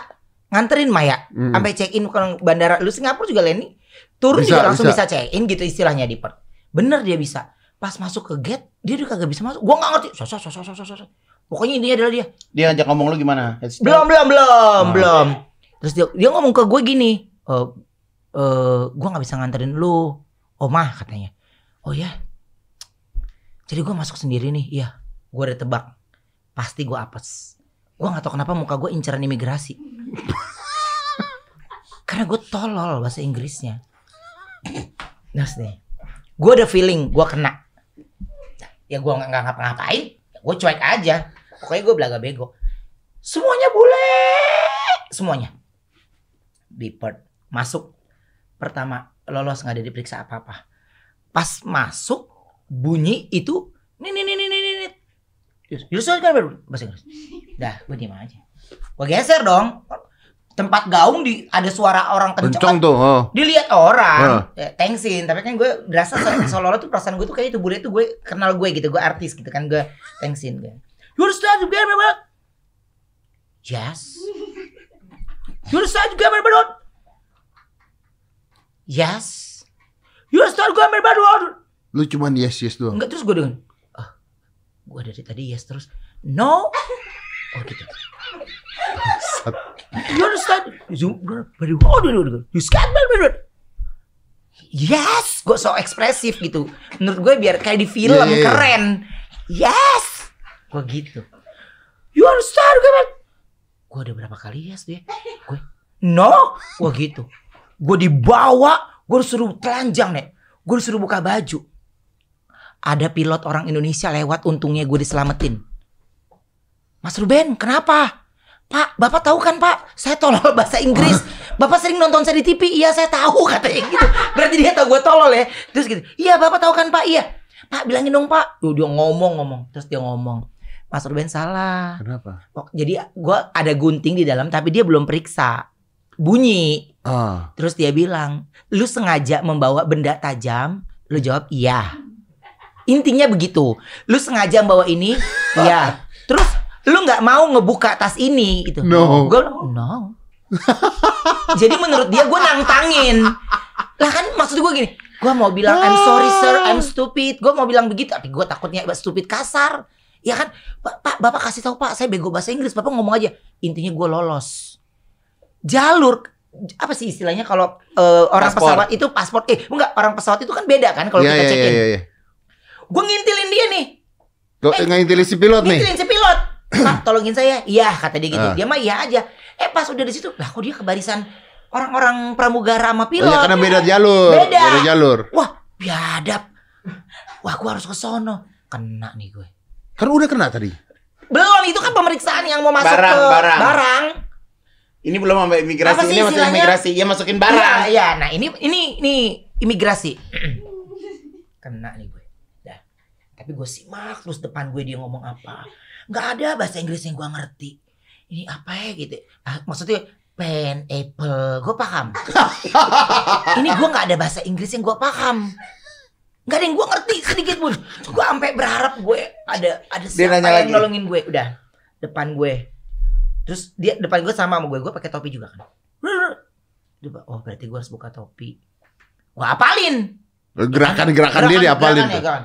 nganterin Maya Mm. sampai check in ke bandara. Lu Singapura juga Leni turun Bisa, juga langsung bisa. bisa. check in gitu istilahnya di Perth. Bener dia bisa. Pas masuk ke gate dia udah kagak bisa masuk. Gua nggak ngerti. Sosok sosok sosok sosok. Pokoknya intinya adalah dia. Dia ngajak ngomong lu gimana? Belum belum belum Ah. belum. Terus dia dia ngomong ke gue gini. Eh eh gue nggak bisa nganterin lu. Oh mah katanya. Oh ya. Jadi gue masuk sendiri nih. Iya. Gue udah tebak. Pasti gue apes. Gue nggak tahu kenapa muka gue inceran imigrasi. Karena gue tolol bahasa Inggrisnya. Terus nih. Gue ada feeling gue kena. Ya gue nggak ngapa-ngapain. Gue cuek aja. Pokoknya gue belaga bego. Semuanya bule. Semuanya. Di Perth. Masuk. Pertama lolos nggak ada diperiksa apa-apa. Pas masuk bunyi itu nih nih nih nih nih nih. Yus kan baru bahasa Inggris. Dah, gue diem aja. Gue geser dong. Tempat gaung di ada suara orang kenceng. Kenceng tuh. Oh. Dilihat orang, ya, thanksin. Tapi kan gue berasa se- seolah-olah tuh perasaan gue tuh kayak itu bule tuh gue kenal gue gitu, gue artis gitu kan gue thanksin gue. You understand you get me, bro? Yes. You understand you get me, bro? Yes. You understand you get me, bro? Lu cuman yes yes doang. Enggak terus gue dengan, gue dari tadi yes terus, no. Oh gitu. You understand? You, very oh. You scared? Yes, gue so ekspresif gitu. Menurut gue biar kayak di film Iya, iya, iya. keren. Yes, gue gitu. You understand, gue. Gue ada berapa kali yes dia. Gue no, gue gitu. Gue dibawa, gue disuruh telanjang nih. Gue disuruh buka baju. Ada pilot orang Indonesia lewat, untungnya gue diselamatin. Mas Ruben, kenapa? Pak, Bapak tahu kan Pak, saya tolol bahasa Inggris. Bapak sering nonton saya di TV, iya saya tahu katanya gitu. Berarti dia tahu gue tolol ya. Terus gitu, iya Bapak tahu kan Pak, iya. Pak bilangin dong Pak. Duh, dia ngomong-ngomong, terus dia ngomong. Mas Ruben salah. Kenapa? Oh, jadi gua ada gunting di dalam tapi dia belum periksa. Bunyi. Ah. Terus dia bilang, "Lu sengaja membawa benda tajam?" Lu jawab, "Iya." Intinya begitu. Lu sengaja membawa ini? Iya. Terus lu nggak mau ngebuka tas ini gitu. No. Gue no. Jadi menurut dia gue nantangin. Lah kan maksud gue gini, Gue mau bilang I'm sorry sir, I'm stupid. Gue mau bilang begitu, tapi gue takutnya stupid kasar. Ya kan, Pak, Pak, Bapak kasih tahu Pak, saya bego bahasa Inggris. Bapak ngomong aja. Intinya gue lolos. Jalur apa sih istilahnya kalau eh, orang Paspor. pesawat itu paspor eh enggak orang pesawat itu kan beda kan kalau Iya kita iya check in. iya. Gue ngintilin dia nih. Kok Eh, ngintilin si pilot nih? Ngintilin si pilot. Pak, tolongin saya. Iya, kata dia gitu. Ah. Dia mah iya aja. Eh, pas udah di situ, lah kok dia ke barisan orang-orang pramugara sama Oh, pilot. ya, karena beda jalur. Beda. jalur. Wah, biadab. Wah, gua harus ke sono. Kena nih gue. Kan udah kena tadi. Belum, itu kan pemeriksaan yang mau masuk Barang, ke barang. barang. Ini belum sampai imigrasi, Apa sih ini masih istilahnya? imigrasi. Ya masukin barang. iya. Nah, ini ini ini imigrasi. Kena nih gue. Tapi gue simak terus depan gue dia ngomong apa. Nggak ada bahasa Inggris yang gue ngerti. Ini apa ya gitu. Ah, maksudnya pen, apple, gue paham. ini gue nggak ada bahasa Inggris yang gue paham. Nggak ada yang gue ngerti sedikit pun. Gue sampai berharap gue ada ada siapa yang lagi. nolongin gue. Udah depan gue. Terus dia depan gue sama sama gue. Gue pakai topi juga kan. Dia oh berarti gue harus buka topi. Gue apalin. Gerakan-gerakan dia Gerakan- diapalin gerakannya, tuh. gerakan.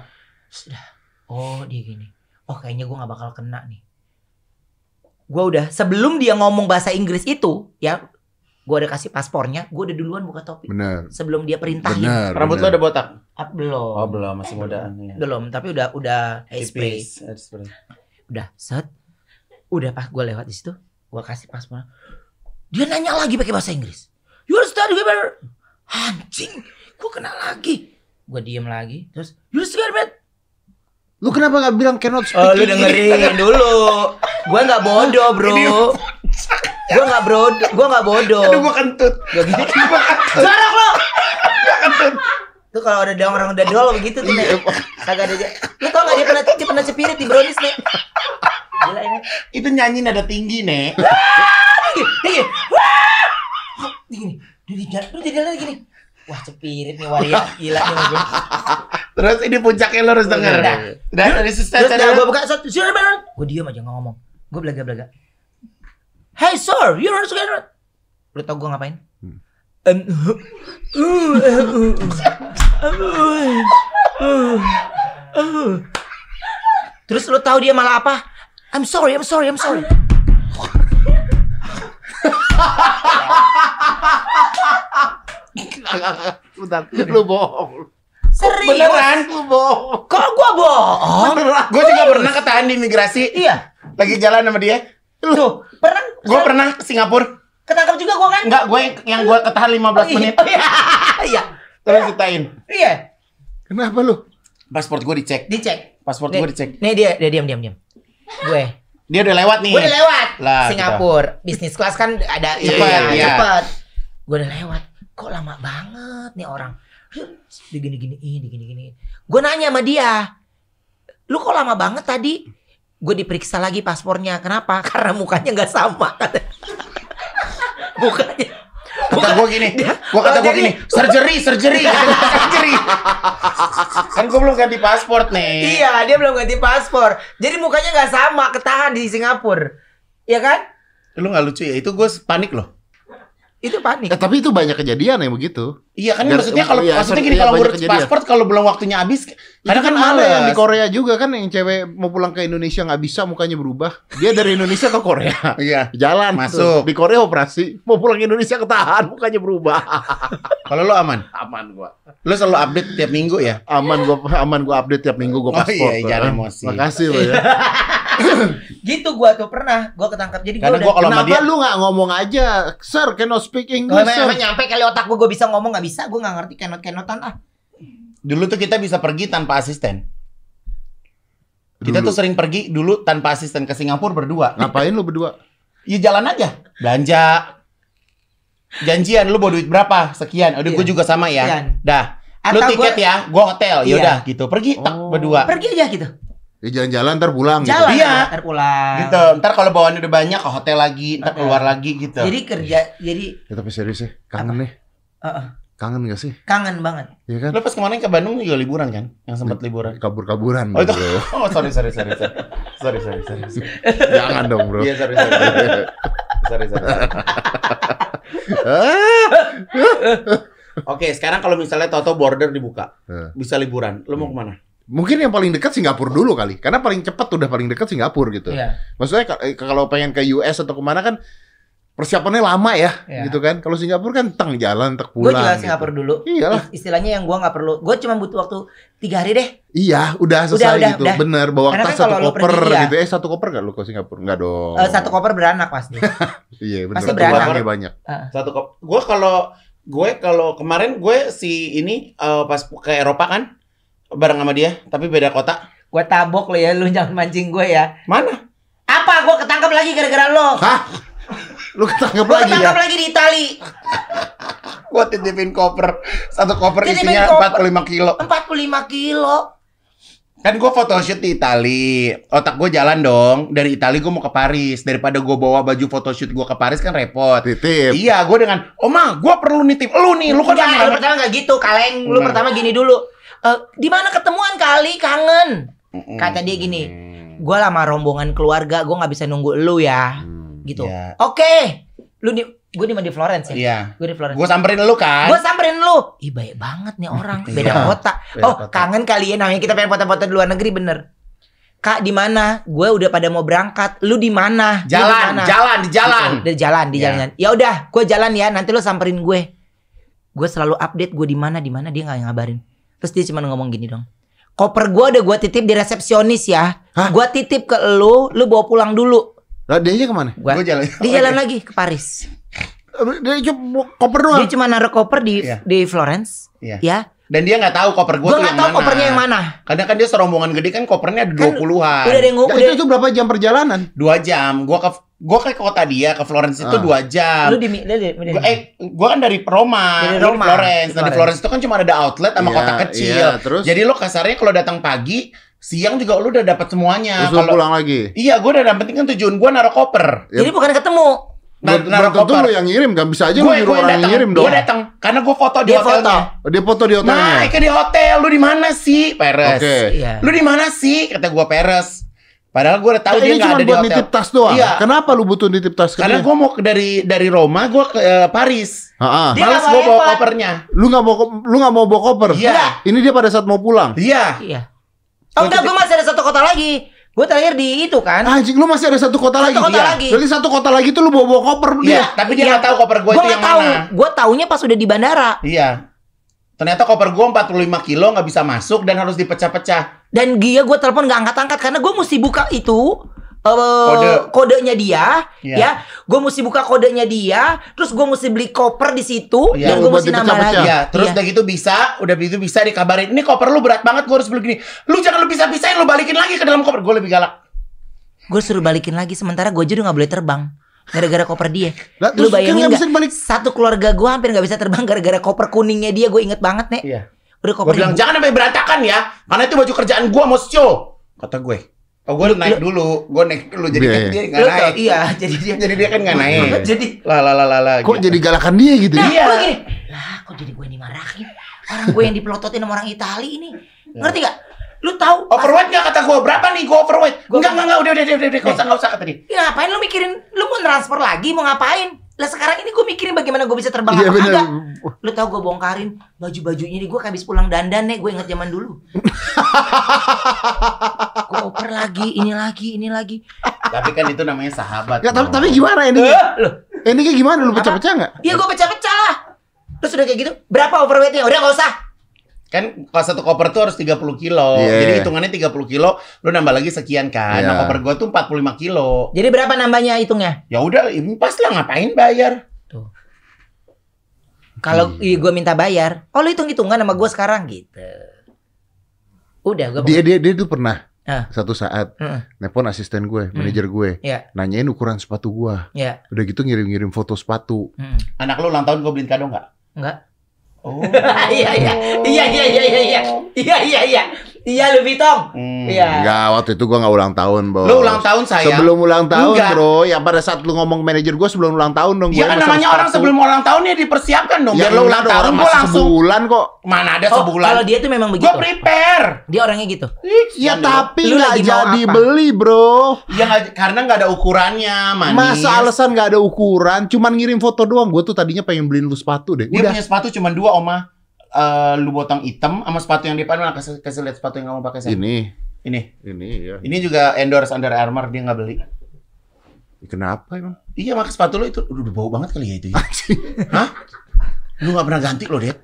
Sudah. Oh dia gini. Oh kayaknya gue nggak bakal kena nih. Gue udah sebelum dia ngomong bahasa Inggris itu ya, gue udah kasih paspornya. Gue udah duluan buka topi. Bener. Sebelum dia perintahin. Bener. Rambut lo bener. udah botak? Ah, belum. Oh belum, masih mudaan. Ya. Belum. Tapi udah udah hairspray. Hairspray. Udah set. Udah pas gue lewat di situ, gue kasih paspor. Dia nanya lagi pakai bahasa Inggris. You understand better? Anjing, gue kena lagi. Gue diem lagi, terus you understand better? Lu kenapa gak bilang cannot speak Oh, lu dengerin dulu. Gue nggak bodoh, bro. Gue nggak bodoh. Gue nggak bodoh. Aduh gua kentut. Gua gini. Jorok lo. Tuh kalau ada orang udah dol begitu tuh, Nek. Kagak ada. Lu tau gak dia pernah dia pernah cepirit di brownies, Nek? Gila ini. Itu nyanyi nada tinggi, Nek. Gini, gini. Wah! Gini. Dia di jalan, lu di jalan gini. Wah, cepirit nih waria. Gila nih gue. Terus ini puncaknya lo harus denger. Udah. Udah dari Terus susah udah gue buka satu. Sure, man. Gue diam aja nggak ngomong. Gue belaga-belaga. Hey sir, you harus get Lu tau gue ngapain? Hmm. Uh, uh, uh, uh, uh, uh. Terus lu tahu dia malah apa? I'm sorry, I'm sorry, I'm sorry. Bentar, lu bohong. Serius? Beneran? Lu bohong. Kok gua bohong? Gue juga pernah ketahan di imigrasi. Iya. Lagi jalan sama dia. Tuh, pernah? Gue pernah ke Singapura. ketangkap juga gua kan? Enggak, gue yang gue ketahan 15 menit. Oh, iya. Iya. Terus ceritain. Iya. Kenapa lu? Paspor gue dicek. Dicek. Paspor Nih, gue dicek. Nih dia, dia diam diam diam. Gue. Dia udah lewat nih. Gue udah lewat Lah, Singapura. Bisnis kelas kan ada Iya, cepet, iya. cepet. Gue udah lewat. Kok lama banget nih orang. Dia gini gini ini gini gini. Gue nanya sama dia. Lu kok lama banget tadi? Gue diperiksa lagi paspornya. Kenapa? Karena mukanya nggak sama. mukanya. Kata gue gini, gue kata gue gini, surgery, surgery, surgery. kan gue belum ganti paspor nih. Iya, dia belum ganti paspor. Jadi mukanya nggak sama, ketahan di Singapura. Iya kan? Lu gak lucu ya? Itu gue panik loh. Itu panik. Eh, tapi itu banyak kejadian yang begitu. Iya kan Biar- maksudnya kalau iya, maksudnya iya, gini kalau banyak ngurus kejadian. paspor kalau belum waktunya habis Karena kadang kan kan ada yang di. Korea juga kan yang cewek mau pulang ke Indonesia nggak bisa mukanya berubah. Dia dari Indonesia ke Korea. Iya. Jalan Masuk. Di Korea operasi, mau pulang ke Indonesia ketahan, mukanya berubah. Kalau lu aman. aman gua. Lu selalu update tiap minggu ya? Aman gua aman gua update tiap minggu gua Oh paspor. iya, jangan emosi. Makasih lo ya. Gitu gua tuh pernah, gua ketangkap. Jadi gua Karena udah gua kalau Kenapa dia lu nggak ngomong aja, Sir, cannot speak English, emang, sir. nyampe kali otak gua gua bisa ngomong nggak bisa, gua nggak ngerti kenot-kenotan ah. Dulu tuh kita bisa pergi tanpa asisten. Kita Dulu. tuh sering pergi dulu tanpa asisten ke Singapura berdua. Ngapain lu berdua? Ya jalan aja. Belanja. Janjian lu bawa duit berapa? Sekian. Udah gue Iya. juga sama ya. Sekian. Dah. Lu Atau tiket gua- ya, gua hotel. Iya. Yaudah gitu. Pergi tak Oh. berdua. Pergi aja gitu. Ya jalan-jalan ntar pulang gitu. Jalan Iya. ntar pulang. Gitu. Ntar kalau bawaan udah banyak ke hotel lagi, ntar Hotel. keluar lagi gitu. Jadi kerja, jadi Ya, tapi serius ya, kangen nih. uh, uh, Kangen gak sih? kangen banget. Iya kan? Lu pas kemarin ke Bandung juga liburan kan? Yang sempat liburan. Kabur-kaburan, Oh itu. bro. Oh sorry sorry sorry sorry. Sorry sorry sorry. sorry. Jangan dong, bro. Iya sorry sorry. Sorry sorry. sorry. Ah, Oke, sekarang kalau misalnya Toto border dibuka, Eh. bisa liburan, lu Hmm. mau ke mana? Mungkin yang paling dekat Singapura dulu kali. Karena paling cepat udah paling dekat Singapura gitu. Iya. Maksudnya eh, kalau pengen ke US atau ke mana kan persiapannya lama ya, Iya. gitu kan. Kalau Singapura kan teng jalan, tek Gue pulang. juga gitu. Singapura dulu. Iyalah. Is- Istilahnya yang gue nggak perlu. Gue cuma butuh waktu tiga hari deh. Iya, udah selesai udah, gitu. udah. Bener, bawa Karena tas kan satu koper pergi, iya. gitu. Eh, satu koper gak lu ke Singapura? Enggak dong. Eh, satu koper beranak pasti. Iya, bener. pasti Satu beranak. barangnya banyak. Satu kop. Gue kalau gue kalau kemarin gue si ini eh, pas ke Eropa kan bareng sama dia, tapi beda kota. gue tabok lo ya, lu jangan mancing gue ya. Mana? Apa? Gue ketangkep lagi gara-gara lo. Hah? Lu ketangkep Gue lagi ya? lagi di Itali. Gue titipin koper. Satu koper Titipin isinya koper. 45 kilo. 45 kilo. Kan gue photoshoot di Itali. Otak gue jalan dong. Dari Itali gue mau ke Paris. Daripada gue bawa baju photoshoot gue ke Paris kan repot. Titip. Iya, gue dengan, Oma, gue perlu nitip lu nih. Lu kan Enggak, lu pertama gak gitu, kaleng. Lu Nah. pertama gini dulu. Eh, di mana ketemuan kali kangen? Kata dia gini, gue lama rombongan keluarga, gue nggak bisa nunggu lu ya, Hmm. Gitu. Iya. Oke, lu di, gue di di Florence ya? Iya. Gue di Florence. Gue samperin lu kan. Gue samperin lu. Ih baik banget nih orang, beda Iya, kota. beda oh kota. kangen kali ya namanya kita pengen foto-foto di luar negeri bener. Kak di mana? Gue udah pada mau berangkat. Lu di mana? Jalan, jalan, di jalan. Di jalan, di Ya. jalan. Ya udah, gue jalan ya. Nanti lu samperin gue. Gue selalu update gue di mana di mana dia nggak ngabarin. Terus dia cuma ngomong gini dong. Koper gue udah gue titip di resepsionis ya. Gue titip ke lu, lu bawa pulang dulu. Lah dia ke mana? Gua Gue jalan. di jalan lagi ke Paris. Dia cuma koper doang. Dia cuma naruh koper di Iya. di Florence. Iya. Ya. Dan dia nggak tahu koper gue Gue tuh nggak yang tahu mana. kopernya yang mana. Kadang kan dia serombongan gede kan kopernya ada Kan 20-an. Udah ada yang Ya, ngomong. itu, itu berapa jam perjalanan? Dua jam. Gue ke gue ke kota dia ke Florence itu Ah. dua jam. Lu di, di, lu di- Gua, eh, gue kan dari Roma, Dari lu Roma. Florence. Nah, di Florence. Florence itu kan cuma ada outlet sama Iya, kota kecil. iya, terus? Jadi lo kasarnya kalau datang pagi, siang juga lu udah dapat semuanya. Terus lu Kalau pulang lagi. iya, gue udah yang penting kan tujuan gue naruh koper. Ya, Jadi bukan ketemu. Nah, naruh koper. lu yang ngirim kan bisa aja lu Gue nyuruh gue orang yang datang, ngirim dong. gue datang karena gue foto di Dia hotelnya. foto. Dia foto di hotelnya. Nah, ke di hotel, lu di mana sih, Peres? Oke. Iya. Lu di mana sih? Kata gue Peres. Padahal gue udah tahu Nah, dia nggak cuma ada di buat hotel. nitip tas doang. Iya. Kenapa lu butuh nitip tas ke Karena gue mau ke- dari dari Roma, gue ke eh, Paris. Dia Males nggak mau gue bawa kopernya. Lu nggak mau lu nggak mau bawa koper? Iya. Ini dia pada saat mau pulang. Iya. Iya. Oh enggak, gue masih ada satu kota lagi. Gue terakhir di itu kan. Anjing, lu masih ada satu kota Satu lagi. kota Iya. lagi. Berarti satu kota lagi tuh lu bawa bawa koper Iya, dia. tapi dia Iya. nggak tahu koper gue itu yang tahu. mana. Gue taunya pas udah di bandara. Iya. Ternyata koper gue 45 kilo nggak bisa masuk dan harus dipecah-pecah. Dan dia gue telepon nggak angkat-angkat karena gue mesti buka itu eh, Kode. kodenya dia, Iya. ya. Gue mesti buka kodenya dia, terus gue mesti beli koper di situ Iya. dan gue mesti nambah lagi. Iya, terus Iya. udah gitu bisa, udah gitu bisa dikabarin, ini koper lu berat banget, gue harus beli gini. Lu jangan lu bisa-bisain, lu balikin lagi ke dalam koper. Gue lebih galak. Gue suruh balikin lagi sementara gue udah gak boleh terbang gara-gara koper dia. Lah, Lu kan bayangin nggak gak? bisa balik. Satu keluarga gue hampir gak bisa terbang gara-gara koper kuningnya dia. Gue inget banget nih. Iya. Udah Gue koper bilang ibu- jangan sampai berantakan ya, karena itu baju kerjaan gue mau show. Kata gue. Oh, gue naik dulu, gue naik dulu, jadi Iya, kan iya. dia nggak naik. iya, jadi dia. Jadi dia kan nggak naik. jadi Lah lah lah lah lah. Kok gitu. jadi galakan dia gitu Nah, ya? Iya. gue gini, lah kok jadi gue yang dimarahin? Orang gue yang dipelototin sama orang Itali ini. Ngerti gak? Lu tahu? Overweight nggak kata gue berapa nih? Gue overweight. Gua- Enggak enggak enggak udah udah udah udah nggak usah nggak usah kata dia. Ya, ngapain lu mikirin? Lu mau transfer lagi? Mau ngapain? Lah sekarang ini gue mikirin bagaimana gue bisa terbang Iya apa kagak. Lu tahu gue bongkarin baju-bajunya nih gue habis pulang dandan nih gue inget zaman dulu. gue oper lagi, ini lagi, ini lagi. Tapi kan itu namanya sahabat. Nggak, tapi, tapi gimana ini? Eh, loh, Ini kayak gimana lu pecah-pecah nggak? ya gue pecah-pecah lah. Terus udah kayak gitu, berapa overweightnya? Udah gak usah. Kan kalau satu koper tuh harus 30 kilo. Iya. Jadi hitungannya 30 kilo, lu nambah lagi sekian kan. Nah, Iya. koper gua tuh 45 kilo. Jadi berapa nambahnya hitungnya? Ya udah, ini pas lah ngapain bayar? Kalau gue minta bayar, oh lu hitung-hitungan sama gue sekarang gitu. Udah gue Dia dia dia tuh pernah Ah. satu saat Heeh. nelpon asisten gue, Hmm. manajer gue, Iya. nanyain ukuran sepatu gua. Ya, Udah gitu ngirim-ngirim foto sepatu. hmm. Anak lu ulang tahun gua beliin kado nggak? enggak. Oh. Iya iya. Iya iya iya iya. Iya iya iya. iya iya iya Iya, Louis Vuitton. Hmm, Iya. Enggak, waktu itu gua nggak ulang tahun, Bos. Lu ulang tahun sayang. Sebelum ulang tahun, Enggak. Bro. Ya pada saat lu ngomong manajer gua sebelum ulang tahun dong. Ya gua kan namanya orang sebelum ulang tahun ya dipersiapkan dong. Ya Biar lu ulang dong, tahun orang gua langsung. sebulan kok. Mana ada Oh, sebulan. kalau dia tuh memang Gua begitu. prepare. Dia orangnya gitu. Ya Jangan tapi Lu nggak jadi apa? beli, Bro. Ya nggak- karena nggak ada ukurannya, manis. Masa alasan nggak ada ukuran, cuman ngirim foto doang. Gue tuh tadinya pengen beliin lu sepatu deh. Dia Udah. punya sepatu cuma dua, Oma. Eh, lu botong hitam sama sepatu yang depan mana kasih kasih lihat sepatu yang kamu pakai Sam. Ini, Ini. ini ya. Ini juga endorse Under Armour dia nggak beli. Kenapa emang? Iya, pakai sepatu lu itu udah bau banget kali ya itu. Ya? Hah? Lu nggak pernah ganti lo, Det?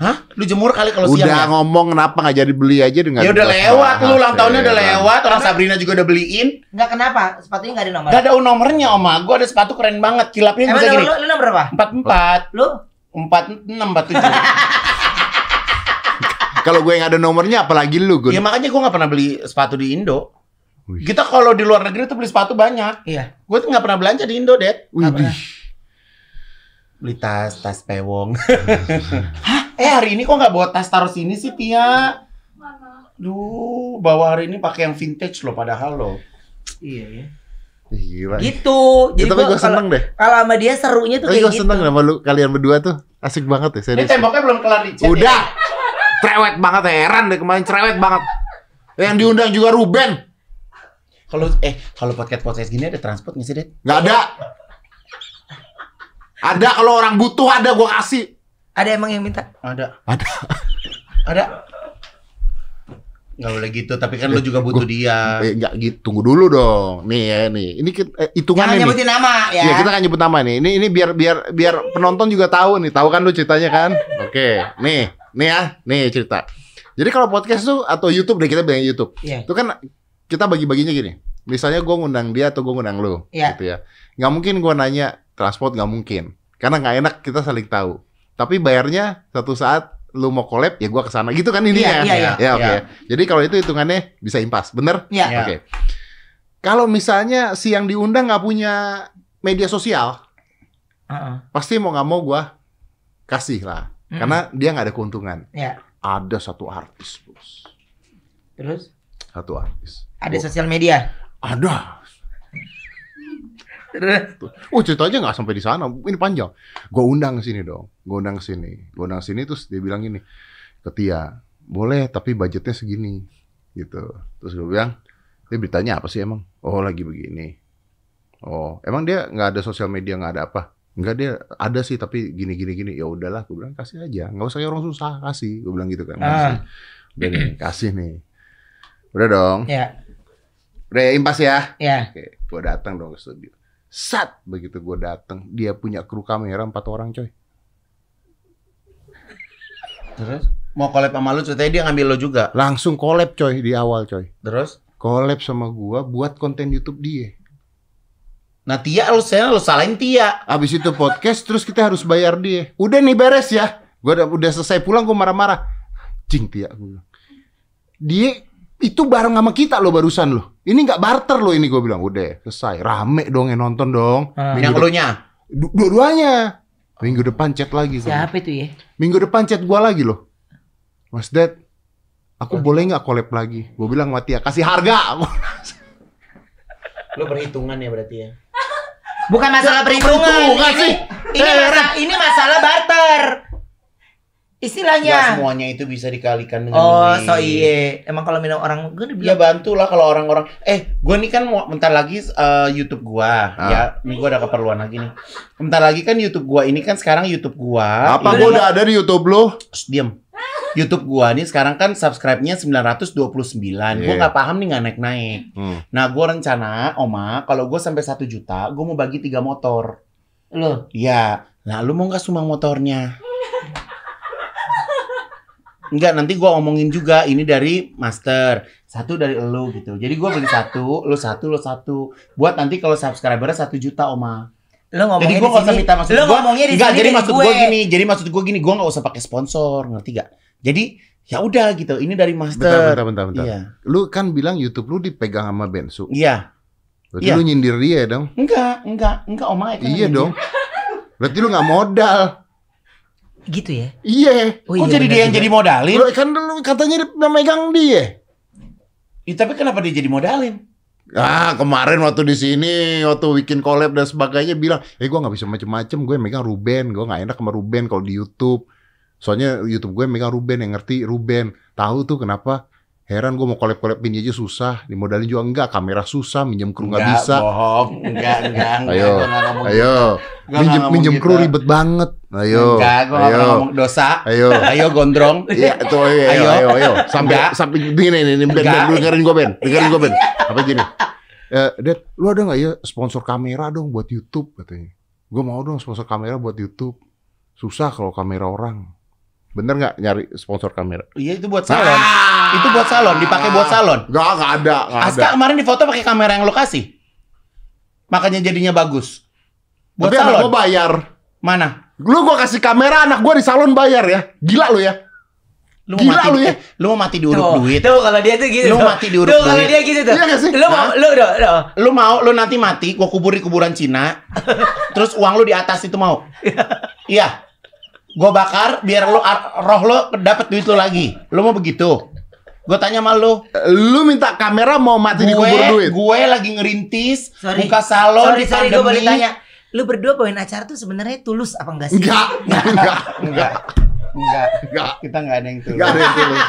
Hah? Lu jemur kali kalau siang Udah ya? ngomong kenapa nggak jadi beli aja dengan Ya udah lewat, lu ulang tahunnya udah lewat, orang Sabrina juga udah beliin. Enggak kenapa? Sepatunya enggak ada nomor. Gak ada nomornya, Oma. Gua ada sepatu keren banget, kilapnya bisa gini. lu, lu nomor berapa? Empat empat, Lu? Empat enam, empat tujuh. Kalau gue yang ada nomornya, apalagi lu, gue. Ya makanya gua nggak pernah beli sepatu di Indo. Wih. Kita kalau di luar negeri tuh beli sepatu banyak. Iya. Gue tuh nggak pernah belanja di Indo, Det. Beli tas, tas pewong. Hah? Eh hari ini kok nggak bawa tas taruh sini sih, Tia? Duh, bawa hari ini pakai yang vintage loh, padahal loh. Iya, iya. Gila. Gitu. Ya, tapi gua gue seneng deh. Kalau sama dia serunya tuh Tapi kayak gue gitu. seneng sama lu kalian berdua tuh asik banget ya Ini serius. temboknya belum kelar dicat. Udah, ya? cerewet banget heran deh kemarin cerewet banget. Yang diundang juga Ruben, Kalau eh kalau podcast podcast gini ada transport nggak sih, Det? nggak ada. Ada kalau orang butuh ada gue kasih. Ada emang yang minta? Ada. Ada. Ada. Nggak boleh gitu, tapi kan lu juga butuh dia. Eh, nggak gitu, tunggu dulu dong. Nih ya nih, ini kita- eh, Jangan hitungannya nih. nyebutin nama ya. Iya kita kan nyebut nama nih. Ini ini biar biar biar penonton juga tahu nih. Tahu kan lu ceritanya kan? Oke, nih nih ya, nih cerita. Jadi kalau podcast tuh atau YouTube deh kita bilang YouTube. Iya. Itu kan kita bagi-baginya gini. Misalnya gue ngundang dia atau gue ngundang lu, Iya. gitu ya. Nggak mungkin gue nanya transport nggak mungkin, karena nggak enak kita saling tahu. Tapi bayarnya satu saat lu mau collab ya gue ke sana gitu kan ini Iya, ya. iya, iya. Ya oke. Iya. Jadi kalau itu hitungannya bisa impas, bener? Iya. Iya. Oke. Kalau misalnya si yang diundang nggak punya media sosial, Heeh. pasti mau nggak mau gue kasih lah, Mm-mm. karena dia nggak ada keuntungan. Iya. Ada satu artis, bos. Terus Satu artis. ada Gua- sosial media. Ada. Oh ceritanya nggak sampai di sana, ini panjang. Gue undang ke sini dong, gue undang ke sini, gue undang ke sini terus dia bilang gini, ke Tia, boleh tapi budgetnya segini, gitu. Terus gue bilang, dia beritanya apa sih emang? Oh lagi begini. Oh emang dia nggak ada sosial media nggak ada apa? Enggak dia ada sih tapi gini gini gini. Ya udahlah, gue bilang kasih aja, nggak usah kayak orang susah kasih. Gue bilang gitu kan. Ah. Udah nih, kasih nih. Udah dong. ya, Udah impas ya. ya. Oke, gue datang dong ke studio. Sat begitu gue datang, dia punya kru kamera empat orang coy. Terus mau collab sama lu ceritanya dia ngambil lo juga. Langsung collab coy di awal coy. Terus Collab sama gua buat konten YouTube dia. Nah Tia lu saya lu salahin Tia. Abis itu podcast terus kita harus bayar dia. Udah nih beres ya. Gua udah, udah selesai pulang gua marah-marah. Cing Tia gua. Dia itu bareng sama kita loh barusan loh. Ini nggak barter loh ini gua bilang. Udah selesai. Rame dong yang nonton dong. Minggu Yang elunya. Dua-duanya. Minggu depan chat lagi. Siapa itu ya? Minggu depan chat gua lagi loh. Mas Dad, aku boleh nggak collab lagi? Gue bilang sama Tia, kasih harga. Lu perhitungan ya berarti ya. Bukan masalah perhitungan. perhitungan Ini, sih. ini, masalah, ini masalah barter. Gak Istilahnya. semuanya itu bisa dikalikan dengan Oh, duit. so iya. Emang kalau minum orang gue Ya dibilang bantu lah kalau orang-orang. Eh, gue nih kan mau bentar lagi eh, YouTube gua, Ah. ya. Ini gua ada keperluan lagi nih. Bentar lagi kan YouTube gua ini kan sekarang YouTube gua. Apa ini gue udah ada di YouTube lo? Diam. YouTube gua nih sekarang kan subscribe-nya 929. Gua Iya. nggak paham nih nggak naik-naik. Hmm. Nah, gua rencana, Oma, kalau gua sampai 1 juta, gua mau bagi tiga motor. lo. Iya. Nah, lu mau nggak sumbang motornya? Enggak, nanti gua omongin juga ini dari master, satu dari elu gitu. Jadi gua beli satu, lu satu, lu satu. Buat nanti kalau subscribernya satu juta, Oma. Lo ngomongnya Jadi di gua nggak usah sini. minta maksud Lo gua. ngomongnya di Enggak, sini jadi maksud gue. gua gini, jadi maksud gua gini, gua nggak usah pakai sponsor, ngerti gak? Jadi ya udah gitu, ini dari Bentar, master. bentar, bentar, bentar. Iya. Lu kan bilang YouTube lu dipegang sama Bensu. Iya. Berarti Iya. lu nyindir dia dong? Enggak, enggak, enggak, Oma. ya kan iya dong. Berarti lu nggak modal. Gitu ya? Iya. Oh Kok iya, jadi dia yang juga. jadi modalin? Lu kan dulu katanya dia megang dia. Ih, tapi kenapa dia jadi modalin? Ah kemarin waktu di sini waktu bikin collab dan sebagainya bilang, eh gue nggak bisa macem-macem, gue megang Ruben, gue nggak enak sama Ruben kalau di YouTube. Soalnya YouTube gue megang Ruben yang ngerti Ruben. Tahu tuh kenapa? Heran gue mau collab-collab ini aja susah, dimodalin juga enggak, kamera susah, minjem kru nggak bisa. bohong. Enggak, enggak, enggak. Ayo, Gua nggak ngomong Ayo, gitu. Nggak minjem minjem gitu. kru ribet banget. Ayo, Enggak, gua nggak ayo, ngomong dosa. ayo. Ayo gondrong. Iya, itu ayo, ayo, Ayo. ayo, ayo. Sampai Enggak. sampai begini nih, nih, Ben, Ben, Enggak. dengerin gue Ben, dengerin gue Ben. Apa gini? Eh, Dad, lu ada nggak ya sponsor kamera dong buat YouTube katanya? Gue mau dong sponsor kamera buat YouTube. Susah kalau kamera orang. Bener nggak nyari sponsor kamera? Iya itu buat salon. Ah! Itu buat salon, dipakai buat salon. Nggak, nggak ada, ada. Aska kemarin di foto pakai kamera yang lokasi. Makanya jadinya bagus. Buat Tapi anak salon. gue bayar. Mana? Lu gue kasih kamera anak gue di salon bayar ya. Gila lu ya. Lu mau Gila mati lu ya. eh, lu mau mati diuruk Tuh, duit. Tuh kalau dia tuh gitu. Lu tuh. mati diuruk Tuh kalau duit. dia gitu tuh. Iya sih? Lu mau lu udah udah. Lu mau lu nanti mati, gua kubur di kuburan Cina. terus uang lu di atas itu mau. Iya. Gua bakar biar lu ar- roh lu dapat duit lu lagi. Lu mau begitu? Gua tanya sama lu. Lu minta kamera mau mati di kubur duit. gue lagi ngerintis Sorry. buka salon Sorry, di sorry gue boleh tanya. Lu berdua bawain acara tuh sebenarnya tulus apa enggak sih? Enggak, enggak, enggak, Enggak. Enggak. enggak. Kita enggak ada yang tulus. Enggak ada yang tulus.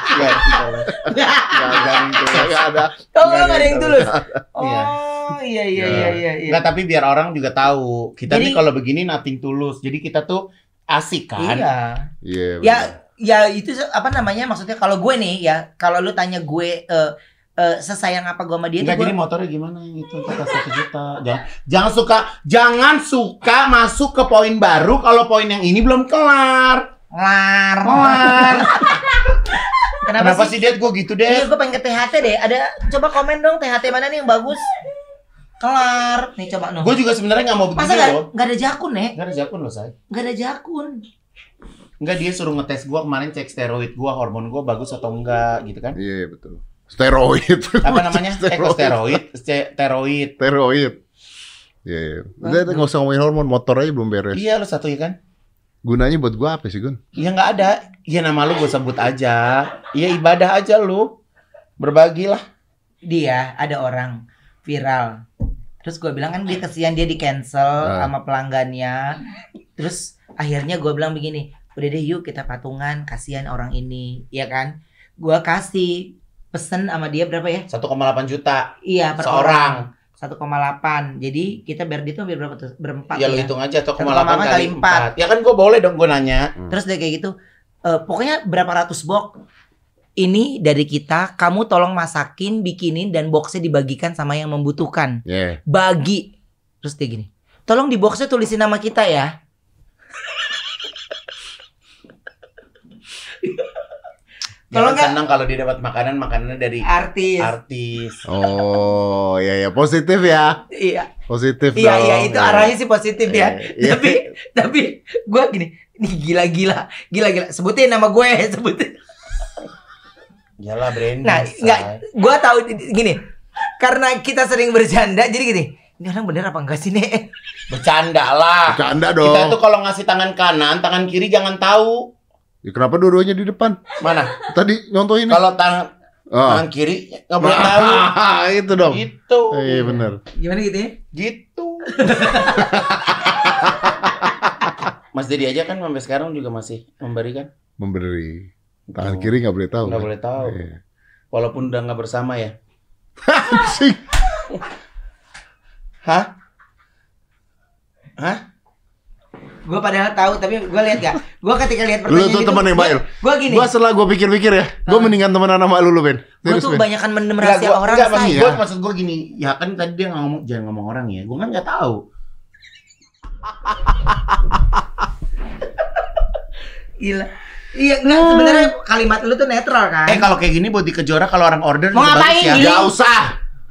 Enggak, ada yang tulus. Enggak ada. Oh, lu enggak ada yang tulus. Iya. Oh, iya iya iya iya iya. Enggak, tapi biar orang juga tahu. Kita Jadi- nih kalau begini nothing tulus. Jadi kita tuh asik kan. Iya. Iya. Ya, ya itu apa namanya? Maksudnya kalau gue nih ya, kalau lu tanya gue eh eh, sesayang apa gue sama dia Enggak, jadi motornya gimana yang itu kita satu juta. Jangan, jangan suka, jangan suka masuk ke poin baru kalau poin yang ini belum kelar. lar. Kelar. Kenapa, Kenapa sih? sih dia gue gitu Iya, deh? gue pengen ke THT deh. Ada coba komen dong THT mana nih yang bagus? Kelar. Nih coba no. Gue juga sebenarnya nggak mau Masa begini nggak loh. nggak ada jakun ya? Nggak ada jakun loh, say. Nggak ada jakun. Enggak dia suruh ngetes gua kemarin cek steroid gua, hormon gua bagus atau enggak gitu kan. Iya, betul. Steroid. Apa namanya? Eh, kok steroid, steroid. Steroid. Iya, iya. Udah, udah, nggak usah ngomongin hormon, motor aja belum beres. Iya lo satu ya kan? Gunanya buat gua apa sih, Gun? Iya nggak ada. Iya nama lu gue sebut aja. Iya ibadah aja lu. Berbagi lah. Dia ada orang viral. Terus gue bilang kan dia kesian dia di cancel Ah. sama pelanggannya. Terus akhirnya gue bilang begini, udah deh yuk kita patungan, kasihan orang ini, ya kan? Gue kasih pesen sama dia berapa ya? 1,8 juta Iya per seorang. orang. 1,8. Jadi kita biar dia tuh berapa tuh? Berempat Ya ya. lu hitung aja 1,8 1,8 kali kali 4. Ya kan gue boleh dong gue nanya. Terus dia kayak gitu. eh, pokoknya berapa ratus box ini dari kita, kamu tolong masakin, bikinin dan boxnya dibagikan sama yang membutuhkan. Iya. Bagi. Terus dia gini. Tolong di boxnya tulisin nama kita ya. Jangan Kalau nggak- senang kalau dia dapat makanan makanannya dari Artis. artis. Oh, iya ya, positif ya. Iya. Positif Iya dong. iya itu arahnya sih positif ya. Iya, iya. Tapi tapi gue gini, nih gila-gila, gila-gila. Sebutin nama gue, sebutin. Yalah branding. Nah, nggak, gue tahu gini. Karena kita sering bercanda, jadi gini. Ini orang bener apa enggak sih nih? Bercanda lah. Bercanda dong. Kita tuh kalau ngasih tangan kanan, tangan kiri jangan tahu. Ya, kenapa dua-duanya di depan? Mana? Tadi nyontohin. Kalau tangan Oh. tangan kiri nggak boleh tahu. itu dong. Gitu. Iya benar. Gimana gitu ya? Gitu. Mas Dedi aja kan sampai sekarang juga masih memberikan. Memberi. Tangan Oh. kiri nggak boleh tahu. Nggak kan? boleh tahu. Iya. Walaupun udah nggak bersama ya. Anjing. Hah? Hah? Gue padahal tahu, tapi gue lihat gak? Gue ketika lihat Lu pertanyaan tuh temen yang baik. Gue gini, Gua setelah gua pikir-pikir ya, gua Ah. mendingan temenan sama lu lu Ben. gue tuh kebanyakan mendem rahasia gua- orang nggak, maksud saya. gua, maksud gua gini, ya kan tadi dia ngomong jangan ngomong orang ya. Gua kan nggak tahu. Gila. Iya, enggak sebenarnya kalimat lu tuh netral kan? Eh kalau kayak gini buat di kejora kalau orang order Mau ngapain, ya. Gili? Gak usah.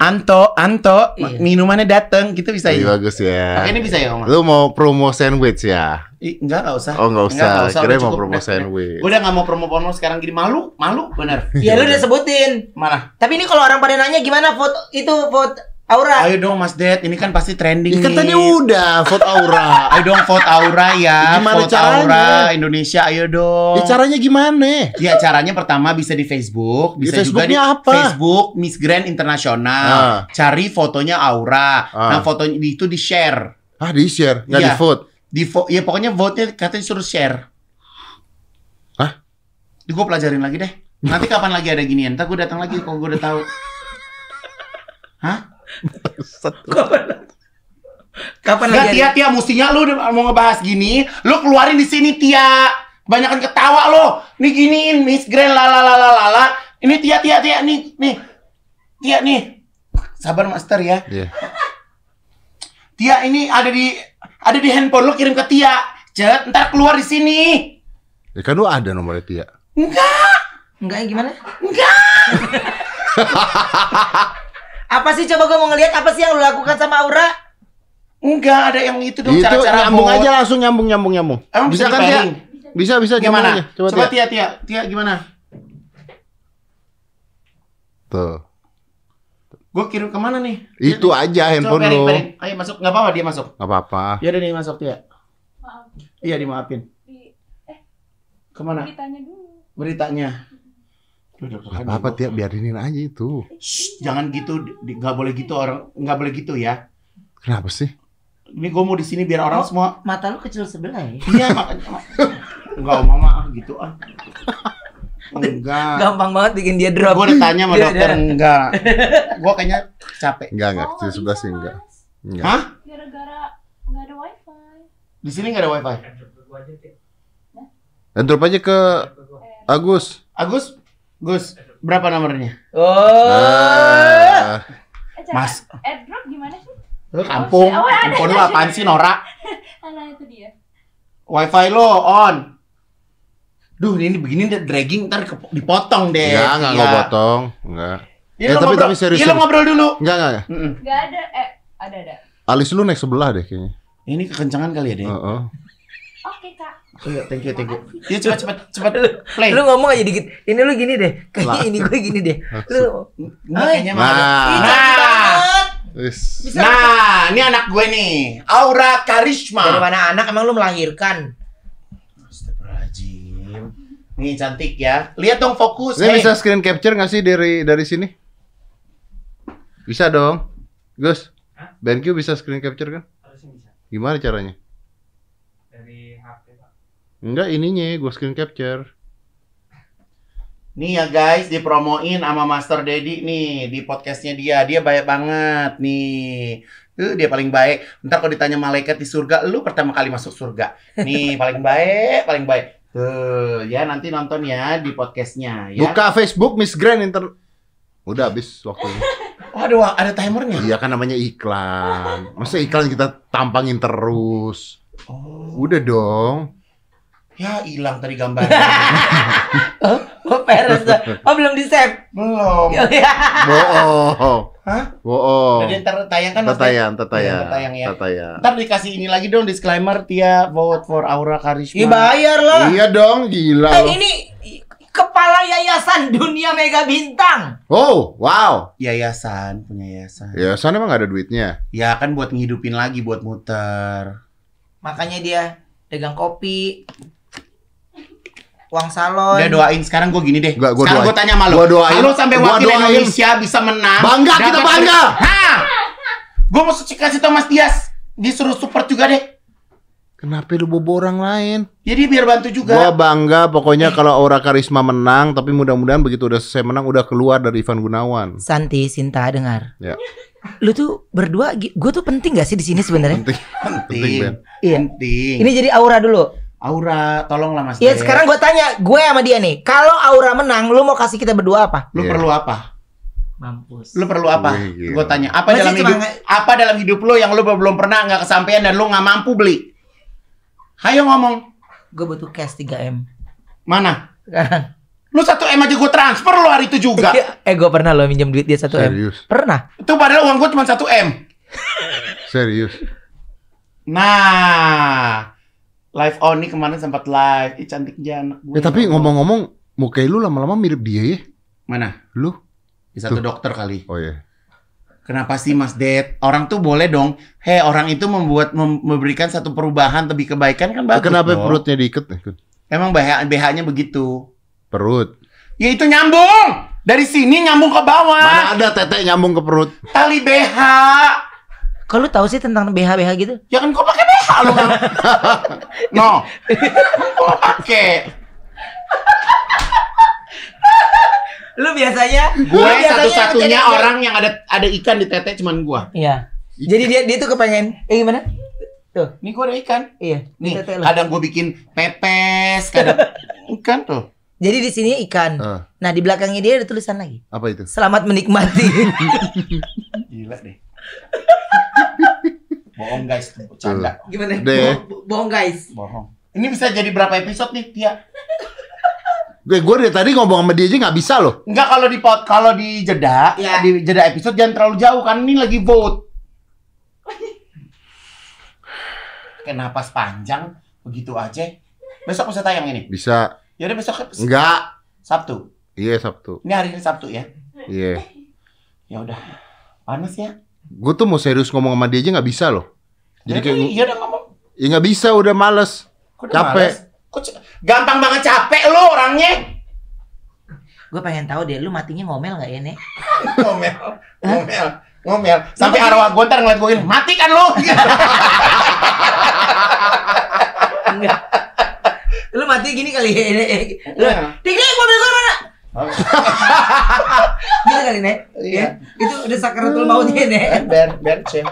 Anto, Anto, Iya. minumannya dateng, gitu bisa Iya ya. bagus ya. Pakai ini bisa ya, Om? Lu mau promo sandwich ya? Ih, enggak, enggak usah. Oh nggak usah. nggak Kira udah mau cukup, promo udah, sandwich. Gue udah nggak mau promo-promo sekarang gini malu, malu bener. Ya lu udah sebutin. Mana? Tapi ini kalau orang pada nanya gimana foto itu foto Aura. Ayo dong Mas Det, ini kan pasti trending Ya nih. tadi udah vote aura. Ayo dong vote Aura ya. Gimana vote caranya? Aura Indonesia ayo dong. Ya, caranya gimana? Ya caranya pertama bisa di Facebook, bisa juga di apa? Facebook Miss Grand Internasional. Ah. Cari fotonya Aura. Ah. Nah, fotonya itu di share. Ah di share, nggak Iya. di vote. Di vo- ya pokoknya vote-nya katanya suruh share. Hah? Di gue pelajarin lagi deh. Nanti kapan lagi ada ginian? Ntar gue datang lagi kalau gue udah tahu. Hah? Kapan Nggak, lagi? Tia, Tia, mestinya lu mau ngebahas gini, lu keluarin di sini, Tia. Kebanyakan ketawa lo. Nih giniin, Miss Grand, lala, lala, lala. Ini Tia, Tia, Tia, nih, nih. Tia, nih. Sabar, Master ya. Iya. Tia, ini ada di ada di handphone lu kirim ke Tia. Cet, ntar keluar di sini. Ya kan lu ada nomornya Tia. Enggak, Enggak gimana? enggak. Apa sih coba gue mau ngeliat apa sih yang lu lakukan sama Aura? Enggak, ada yang itu dong Itu cara-cara nyambung aja langsung nyambung nyambung nyambung. Emang bisa bisa kan Tia? Bisa bisa Gimana? aja. Coba, Coba Tia. Tia, Tia, Tia gimana? Tuh. Gue kirim ke mana nih? Itu aja handphone Coba lu. Ayo masuk, nggak apa-apa dia masuk. Gak apa-apa. Ya udah nih masuk Tia. Maaf, Iya dimaafin. di, Ke mana? ditanya dulu. Beritanya. Gak apa-apa Tia, biarinin aja itu. Shh, jangan gitu, nggak boleh gitu orang, nggak boleh gitu ya. Kenapa sih? Ini gue mau di sini biar orang Oh. semua. Mata lu kecil sebelah ya? Iya makanya. Enggak, mama ah, gitu ah. Enggak. Gampang banget bikin dia drop. Gue udah tanya sama Dia- dokter dia- enggak. Gue kayaknya capek. Enggak, enggak. Oh, Kecil nggak sebelah sih enggak. Enggak. Hah? Gara-gara nggak ada wifi. Di sini nggak ada wifi. Dan drop aja ke Agus. Agus, Gus, berapa nomornya? Oh. Ah, Eh, cara Mas. airdrop gimana sih? Lu kampung, Oh, handphone lu apaan sih Nora? Nah itu dia. Wifi lo on. Duh, ini begini deh, dragging ntar dipotong deh. enggak, enggak, enggak potong. Enggak. Iya, Eh, tapi- ngobrol. tapi serius, Iya, ngobrol dulu. Enggak, enggak. Mm-mm. Nggak ada. Eh, ada ada. Alis lu naik sebelah deh kayaknya. Ini kekencangan kali ya, deh. Heeh. Oke kak. Iya, thank you, thank you. Iya, cepat, cepat, cepat. Play. Lu ngomong aja dikit. Ini lu gini deh. Kayaknya ini gue gini deh. Lu kayaknya mah. Nah. Banget. Wis. Nah, ini anak gue nih. Aura Karisma. Dari mana anak emang lu melahirkan? Astagfirullahaladzim. Nih cantik ya. Lihat dong fokus. Ini Hey. bisa screen capture nggak sih dari dari sini? Bisa dong. Gus. BenQ bisa screen capture kan? Harusnya bisa. Gimana caranya? Enggak ininya gue screen capture. Nih ya guys, dipromoin sama Master Dedi nih di podcastnya dia. Dia baik banget nih. Eh, dia paling baik. Ntar kalau ditanya malaikat di surga, lu pertama kali masuk surga. Nih paling baik, paling baik. Tuh, ya nanti nonton ya di podcastnya ya. Buka Facebook Miss Grand Inter. Udah habis waktunya. Oh, ada ada timernya. iya kan namanya iklan. Masa iklan kita tampangin terus? Oh, Udah dong. Ya hilang tadi gambarnya. Oh, peres. Oh, belum di save. Belum. Iya. Bohong. Hah? Bohong. Jadi ntar tayang kan Mas? Tatayang, Iya, tatayang ya. tatayang. Ntar dikasih ini lagi dong disclaimer Tia vote for Aura Karisma. Ih, bayar lah. Iya dong, gila Eh, ini kepala yayasan dunia mega bintang. Oh, wow. Yayasan, punya yayasan. Ya, sana emang nggak ada duitnya. Ya kan buat ngidupin lagi, buat muter. Makanya dia dagang kopi. Uang salon. Udah doain sekarang gue gini deh. Nggak, gua sekarang gue tanya sama lo. Gua doain. Kalau sampai wakil doain. Indonesia bisa menang. Bangga, kita bangga. Hah? Gue mau kasih Thomas Dias. Disuruh support juga deh. Kenapa lu bobo orang lain? Jadi biar bantu juga. Gua bangga pokoknya kalau Aura Karisma menang, tapi mudah-mudahan begitu udah selesai menang udah keluar dari Ivan Gunawan. Santi, Sinta, dengar. Ya. Lu tuh berdua, gue tuh penting gak sih di sini sebenarnya? Penting. Penting, Ben. Iya. Penting. Ini jadi Aura dulu. Aura, tolonglah Mas. Iya, sekarang gue tanya, gue sama dia nih. Kalau Aura menang, lu mau kasih kita berdua apa? Lu Iya. perlu apa? Mampus. Lu perlu apa? Gila. Gue tanya, apa Masih dalam hidup nge- apa dalam hidup lu yang lu belum pernah nggak kesampaian dan lu nggak mampu beli? Hayo ngomong. Gue butuh cash 3M. Mana? Sekarang. Lu satu M aja gue transfer lu hari itu juga. eh, gue pernah lo minjem duit dia 1M. Serius. Pernah. itu padahal uang gue cuma satu M. Serius. Nah, live on nih kemarin sempat live. Ih cantik anak gue. Ya tapi ngomong-ngomong, muka lu lama-lama mirip dia ya? mana? Lu? Di satu Tuh. dokter kali. Oh iya. Kenapa sih Mas Det? Orang tuh boleh dong. Hei, orang itu membuat mem- memberikan satu perubahan lebih kebaikan kan bagus. Kenapa dong. perutnya diikat? Emang BH BH-nya begitu. Perut. Ya itu nyambung. Dari sini nyambung ke bawah. Mana ada tete nyambung ke perut? Tali BH. Kalau lu tahu sih tentang BH BH gitu? Ya kan gua pakai BH lu kan. no. Gua pakai. Lu biasanya Gue satu-satunya orang yang ada ada ikan di tete cuman gua. Iya. Jadi dia dia tuh kepengen eh gimana? Tuh, Nih gua ada ikan. iya. Nih, kadang gua bikin pepes, kadang ikan tuh. Jadi di sini ikan. Ah, Nah, di belakangnya dia ada tulisan lagi. apa itu? Selamat menikmati. Gila deh. Bohong guys, bercanda. Gimana? Deh. Bo- bohong guys. Bohong. Ini bisa jadi berapa episode nih, Tia? Gue gue dari tadi ngomong sama dia aja nggak bisa loh. Enggak kalau di pot, kalau di jeda, Ya. di jeda episode jangan terlalu jauh kan ini lagi vote. Kayak napas panjang begitu aja. Besok bisa tayang ini. Bisa. Ya udah besok Enggak. Sabtu. Iya Sabtu. Ini hari ini Sabtu ya. Iya. Ya udah. Panas ya. Gue tuh mau serius ngomong sama dia aja nggak bisa loh. Jadi Ya kayak iya udah ngomong. ya nggak bisa udah males. Kok udah Capek. males? Kok gampang banget capek lu orangnya. Gue pengen tahu deh, lu matinya ngomel nggak ya, Nek? ngomel, ngomel, ngomel. Sampai arwah gue ntar ngeliat gue gini, mati kan lu? Enggak. lu mati gini kali ya, Nek. Lu, Iya. Dik, mobil gue mana? Gitu kali, Nek. Iya. Ya, Itu udah sakaratul mautnya, Nek. Ber, ber, chill.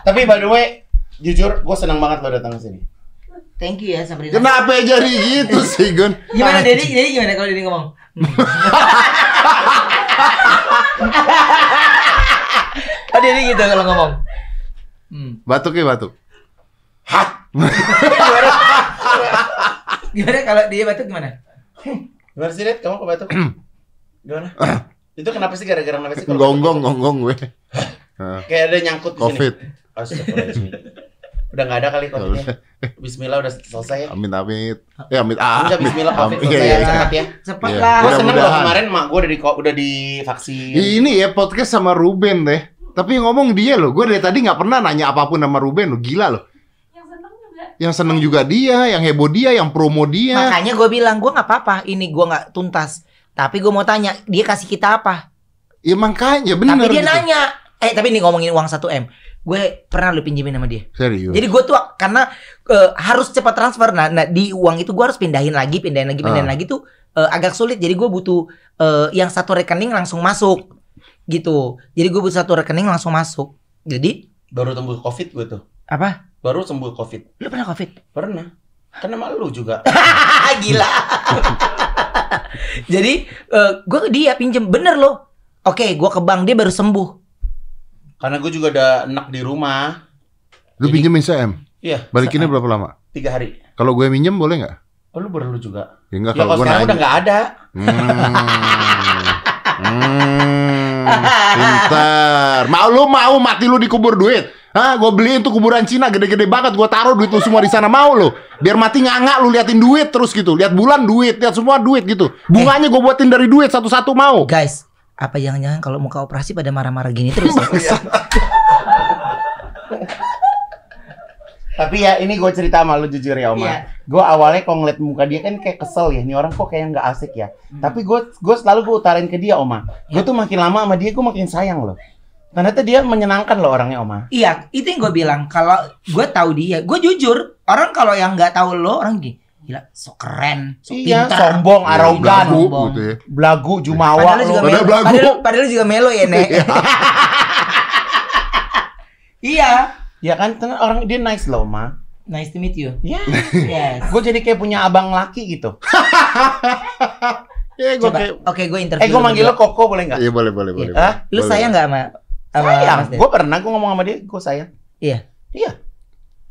Tapi by the way, jujur gue senang banget lo datang ke sini. Thank you ya, Sabrina. Kenapa ya jadi gitu sih Gun? Gimana Dedi? Dedi gimana kalau Dedi ngomong? oh Dedi gitu kalau ngomong. Hmm. Batuk ya batuk. Gimana kalau dia batuk gimana? Gimana sih, Dad? Kamu kok batuk? Gimana? Itu kenapa sih gara-gara kenapa sih? kalau Gonggong gonggong gue. Kayak ada nyangkut di sini. Covid. Astagfirullahaladzim. Udah nggak ada kali Covidnya. Bismillah udah selesai ya. Amit amit. Ya amit ah. Udah Bismillah Covid Iya, selesai iya, ya. Cepat ya. Cepat Iya. lah. Gue seneng loh kemarin mak gue udah di udah divaksin. Ini ya podcast sama Ruben deh. Tapi ngomong dia loh. Gue dari tadi nggak pernah nanya apa pun sama Ruben lo. Gila loh. Yang seneng juga. Yang seneng juga dia, yang heboh dia, yang promo dia. Makanya gue bilang gue nggak apa-apa. Ini gue nggak tuntas. Tapi gue mau tanya dia kasih kita apa? Ya makanya bener. tapi dia gitu. nanya. Eh tapi ini ngomongin uang 1 m. Gue pernah lu pinjemin sama dia. Serius. Jadi gue tuh karena eh, harus cepat transfer. Nah, nah, di uang itu gue harus pindahin lagi, pindahin lagi, pindahin Ah. lagi tuh eh, agak sulit. Jadi gue butuh eh, yang satu rekening langsung masuk gitu. Jadi gue butuh satu rekening langsung masuk. Jadi Baru sembuh Covid gue tuh. apa? Baru sembuh Covid. Lu pernah covid? Pernah. Kan sama lu juga. Gila. Jadi eh, gue ke dia pinjem bener loh. Oke, gue ke bank dia baru sembuh. Karena gue juga ada enak di rumah. Lu Jadi- pinjemin CM. Iya. Balikinnya berapa lama? Tiga hari. Kalau gue minjem boleh nggak? Oh, lu baru lu juga. Ya enggak Ya kalau kalau gue sekarang nanya. udah nggak ada. Hmm. Hmm. Pintar. Mau lu mau mati lu dikubur duit? Hah, gue beliin tuh kuburan Cina gede-gede banget, gue taruh duit lu semua di sana mau lu. Biar mati nganga lu liatin duit terus gitu, lihat bulan duit, lihat semua duit gitu. Bunganya gue buatin dari duit satu-satu mau. Guys, apa jangan-jangan kalau muka operasi pada marah-marah gini terus ya? Tapi ya ini gue cerita sama lu jujur ya Oma. Iya. Gue awalnya kalau ngeliat muka dia kan kayak kesel ya. Ini orang kok kayak nggak asik ya. Hmm. Tapi gue gue selalu gue utarain ke dia Oma. Gue tuh makin lama sama dia gue makin sayang loh. Ternyata dia menyenangkan loh orangnya Oma. Iya, itu yang gue bilang. Kalau gue tahu dia, gue jujur. Orang kalau yang nggak tahu lo, orang gini, gila, so keren, so Iya, pintar. sombong, Ya, arogan, belagu sombong. gitu ya. belagu, jumawa. Padahal juga. Padahal melo. Padahal, padahal juga melo ya, Nek. iya. Ya kan ternyata orang dia nice loh Oma. Nice to meet you. Ya. Yes. gue jadi kayak punya abang laki gitu. Ya, gue Coba, kayak... oke gue interview. Eh gue manggil lo. Koko boleh nggak? Iya boleh boleh boleh. Hah? Lu Boleh, sayang nggak sama Sayang. Gue pernah gue ngomong sama dia, gue sayang. Iya. Iya.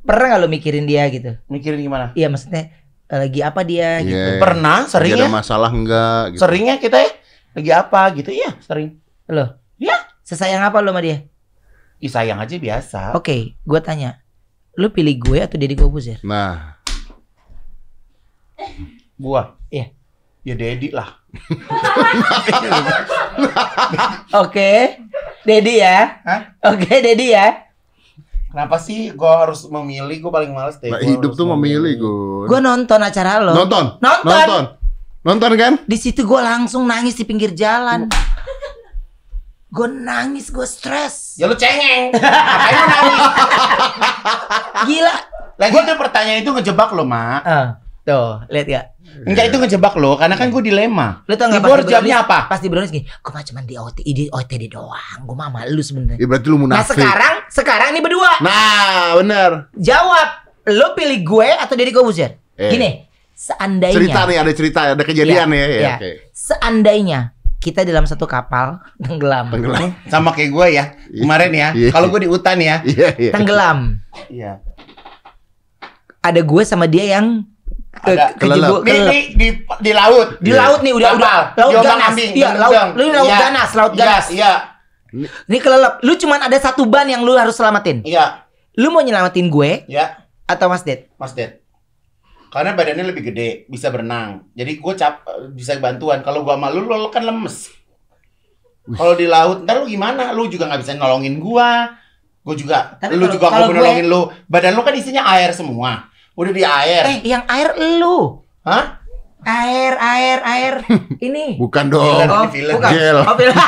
Pernah nggak lo mikirin dia gitu? Mikirin gimana? Iya, maksudnya eh, lagi apa dia gitu. Iya. Pernah, sering ya. ada masalah enggak gitu. Seringnya kita ya lagi apa gitu iya sering. Lo? Iya. Sesayang apa lo sama dia? Ih sayang aja biasa. Oke, gue tanya. Lu pilih gue atau Deddy Kobuzer? Nah, Gua. Iya. Ya Dedi lah. Oke. Dedi ya. Hah? Oke, Dedi ya. Kenapa sih gua harus memilih? Gua paling males deh. Nah, Gua hidup tuh memilih, Gun. Gue nonton acara lo. Nonton. Nonton. Nonton. Nonton kan? Di situ gue langsung nangis di pinggir jalan. Gue nangis, gue stres. Ya lu cengeng. Lu nangis? Gila. Lagi itu pertanyaan itu ngejebak lo, Mak. Ah, tuh, lihat ya. Enggak itu ngejebak lo, karena kan gue dilema. Lu tau gak harus jawabnya apa? Pasti Bronis gini, gue mah cuma di OT, di OTD doang. Gue mah malu sebenarnya. Ya berarti lu Nah munafik. sekarang, sekarang nih berdua. Nah, bener. Jawab, lu pilih gue atau Deddy Kobusier? Eh. Gini, seandainya. Cerita nih, ada cerita, ada kejadian Iya, ya. ya, iya. Oke. Seandainya kita dalam satu kapal tenggelam. Tenggelam. Sama kayak gue ya. Kemarin ya. Iya. Kalau gue di hutan ya. Iya, iya. Tenggelam. Iya. Ada gue sama dia yang ke, Ada kejebur- Di, kelelep. di, di, di laut. di Iya. laut nih udah udah laut Diombang ganas. ambing, Iya, laut lu laut Iya. ganas, laut Iya, ganas. Iya, Ini kelelep. Lu cuman ada satu ban yang lu harus selamatin. iya, Lu mau nyelamatin gue iya, atau Mas Ded? Mas Ded. Karena badannya lebih gede, bisa berenang. Jadi gue cap bisa bantuan. Kalau gua malu, lu kan lemes. Kalau di laut, ntar lu gimana? Lu juga nggak bisa nolongin gua. Gue juga, Tapi lu kalau- juga mau gue- nolongin lu. Badan lu kan isinya air semua. Udah di air. Eh, yang air lu. Hah? Air, air, air. Ini. Bukan dong. Ini film. bukan. Gel. Oh, film.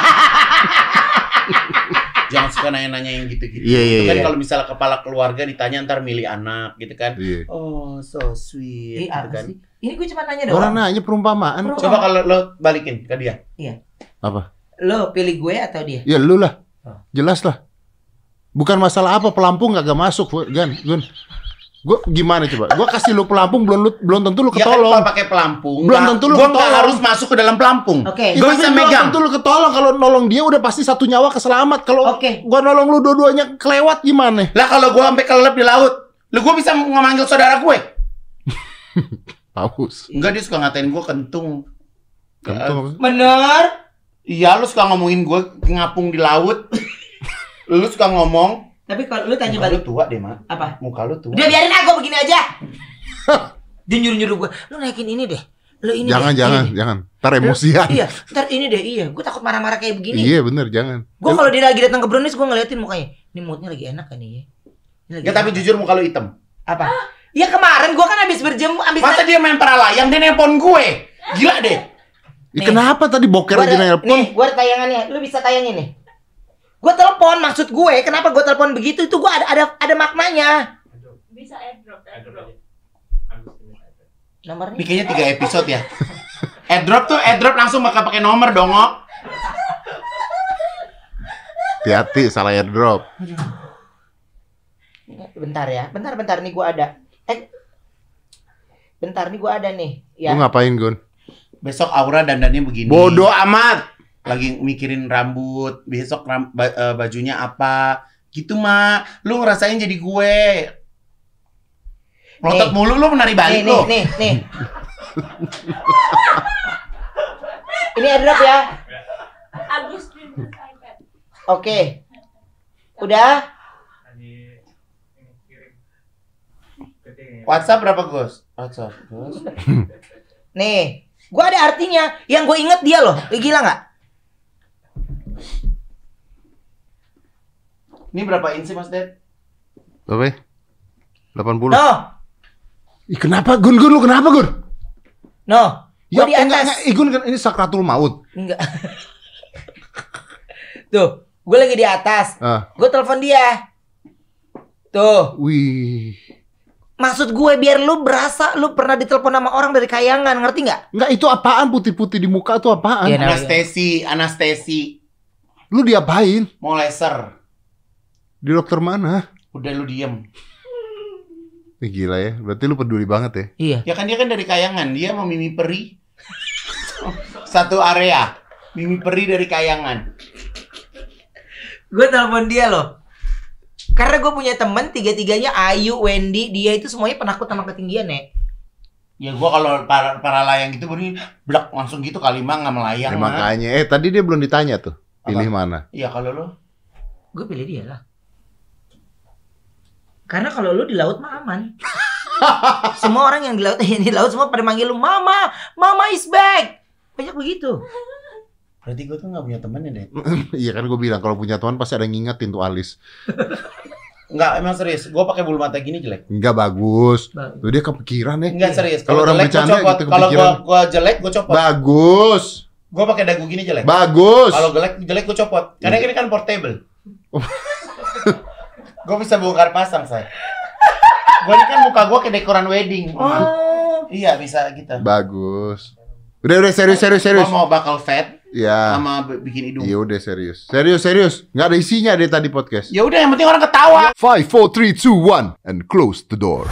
Jangan suka nanya-nanya yang gitu-gitu. Iya, iya, Itu kan iya. kalau misalnya kepala keluarga ditanya ntar milih anak gitu kan. Iya. Oh, so sweet. Ini gitu apa kan. sih? Ini gue cuma nanya Orang doang. nanya perumpamaan. Perumpamaan. Coba kalau lo balikin ke dia. Apa? Lo pilih gue atau dia? Ya lu lah. Oh. Jelas lah. Bukan masalah apa pelampung gak masuk, Gan. Gun. Gue gimana coba? Gue kasih lu pelampung belum lu belum tentu lu Ya kan ketolong. kalau pakai pelampung, Belum tentu lu gua ketolong. harus masuk ke dalam pelampung. Oke. Gua Itu bisa belum megang. tentu lu ketolong kalau nolong dia udah pasti satu nyawa keselamat. Kalau Oke. gua nolong lu dua-duanya kelewat gimana? Lah kalau gua sampai kelelep di laut, lu gua bisa memanggil saudara gue. Paus. Enggak dia suka ngatain gua kentung. Kentung. Bener. Iya, lu suka ngomongin gua ngapung di laut. lu suka ngomong, Tapi kalau lu tanya muka lu balik tua deh, Mak. apa? Muka lu tua. Udah biarin aku begini aja. Dia nyuruh-nyuruh gue. Lu naikin ini deh. Lu ini Jangan, deh. jangan, ini jangan. Ntar emosian. Iya, ntar ini deh, iya. Gue takut marah-marah kayak begini. Iya bener, jangan. Gue kalau dia lagi datang ke Brownies, gue ngeliatin mukanya. Ini moodnya lagi enak kan ya. Ini lagi Ya tapi enak. jujur muka lu hitam. apa? Ya kemarin gue kan habis berjemur, habis Masa dia main para layang dia nelpon gue? Gila deh. Ih, Nih. kenapa tadi boker Gua aja nelpon? nih, gue ada tayangannya. Lu bisa tayangin nih. Gue telepon, maksud gue, kenapa gue telepon begitu? Itu gue ada ada ada maknanya. Bisa airdrop, airdrop. Nomornya? Kayaknya tiga episode ya. Airdrop tuh airdrop langsung bakal pakai nomor dong. Hati-hati salah airdrop. Bentar ya, bentar bentar nih gue ada. Eh, bentar nih gue ada nih. Lu Ya. ngapain, Gun? Besok Aura dandannya begini. Bodoh amat. Lagi mikirin rambut, besok ram- ba- eh, bajunya apa. Gitu, Mak. Lu ngerasain jadi gue. Melotot Nih. mulu lu menari Nih balik nih lu. nih nih. Ini airdrop ya. Oke. Udah? Ketik ya. WhatsApp berapa, Gus? WhatsApp, Gus. Nih. Gua ada artinya. Yang gue inget dia loh. Lu Gila nggak? Ini berapa inci, Mas Ded? Berapa ya? 80. No. Ih, kenapa, Gun? Gun, lu kenapa, Gun? No. Gua di Ya, enggak, atas. enggak. Ih, Gun, kan ini sakratul maut. Enggak. Tuh, gue lagi di atas. Ah, Gue telepon dia. Tuh, wih. maksud gue biar lu berasa lu pernah ditelepon sama orang dari kayangan, ngerti nggak? Enggak, itu apaan putih-putih di muka itu apaan? Nah. Anestesi, anestesi. Lu diapain? Mau laser. Di dokter mana? Udah lu diem. Ih, gila ya. Berarti lu peduli banget ya. Iya. Ya kan dia kan dari kayangan, dia mau mimi peri. Satu area. Mimi peri dari kayangan. Gue telepon dia loh. Karena gue punya temen tiga-tiganya Ayu, Wendy, dia itu semuanya penakut sama ketinggian ya. Ya gua kalau para, para layang gitu begini, blak langsung gitu kali mah nggak melayang Ya, mah. makanya. Eh, tadi dia belum ditanya tuh. Pilih mana? Iya kalau lo Gue pilih dia lah. Karena kalau lu di laut mah aman. semua orang yang di laut di laut semua pada manggil lu mama, mama is back. Banyak begitu. Berarti gue tuh gak punya temen ya, Det? Iya kan gue bilang kalau punya teman pasti ada yang ngingetin tuh alis. Enggak, emang serius. Gue pakai bulu mata gini jelek. Enggak bagus. Tuh dia kepikiran ya. Enggak serius. Kalau orang jelek, bercanda gitu Kalau gua, kepikiran. gua jelek, gue copot. Bagus. Gue pakai dagu gini jelek. Bagus. Kalau jelek, jelek gue copot. Karena ini kan portable. gue bisa bongkar pasang, saya. Gue ini kan muka gue kayak dekoran wedding. Oh. Iya, bisa gitu. Bagus. Udah udah serius serius serius. Gua mau bakal fat Ya. sama bikin hidung. Iya udah serius. Serius serius. Nggak ada isinya deh tadi podcast. Ya udah, yang penting orang ketawa. Five, four, three, two, one, and close the door.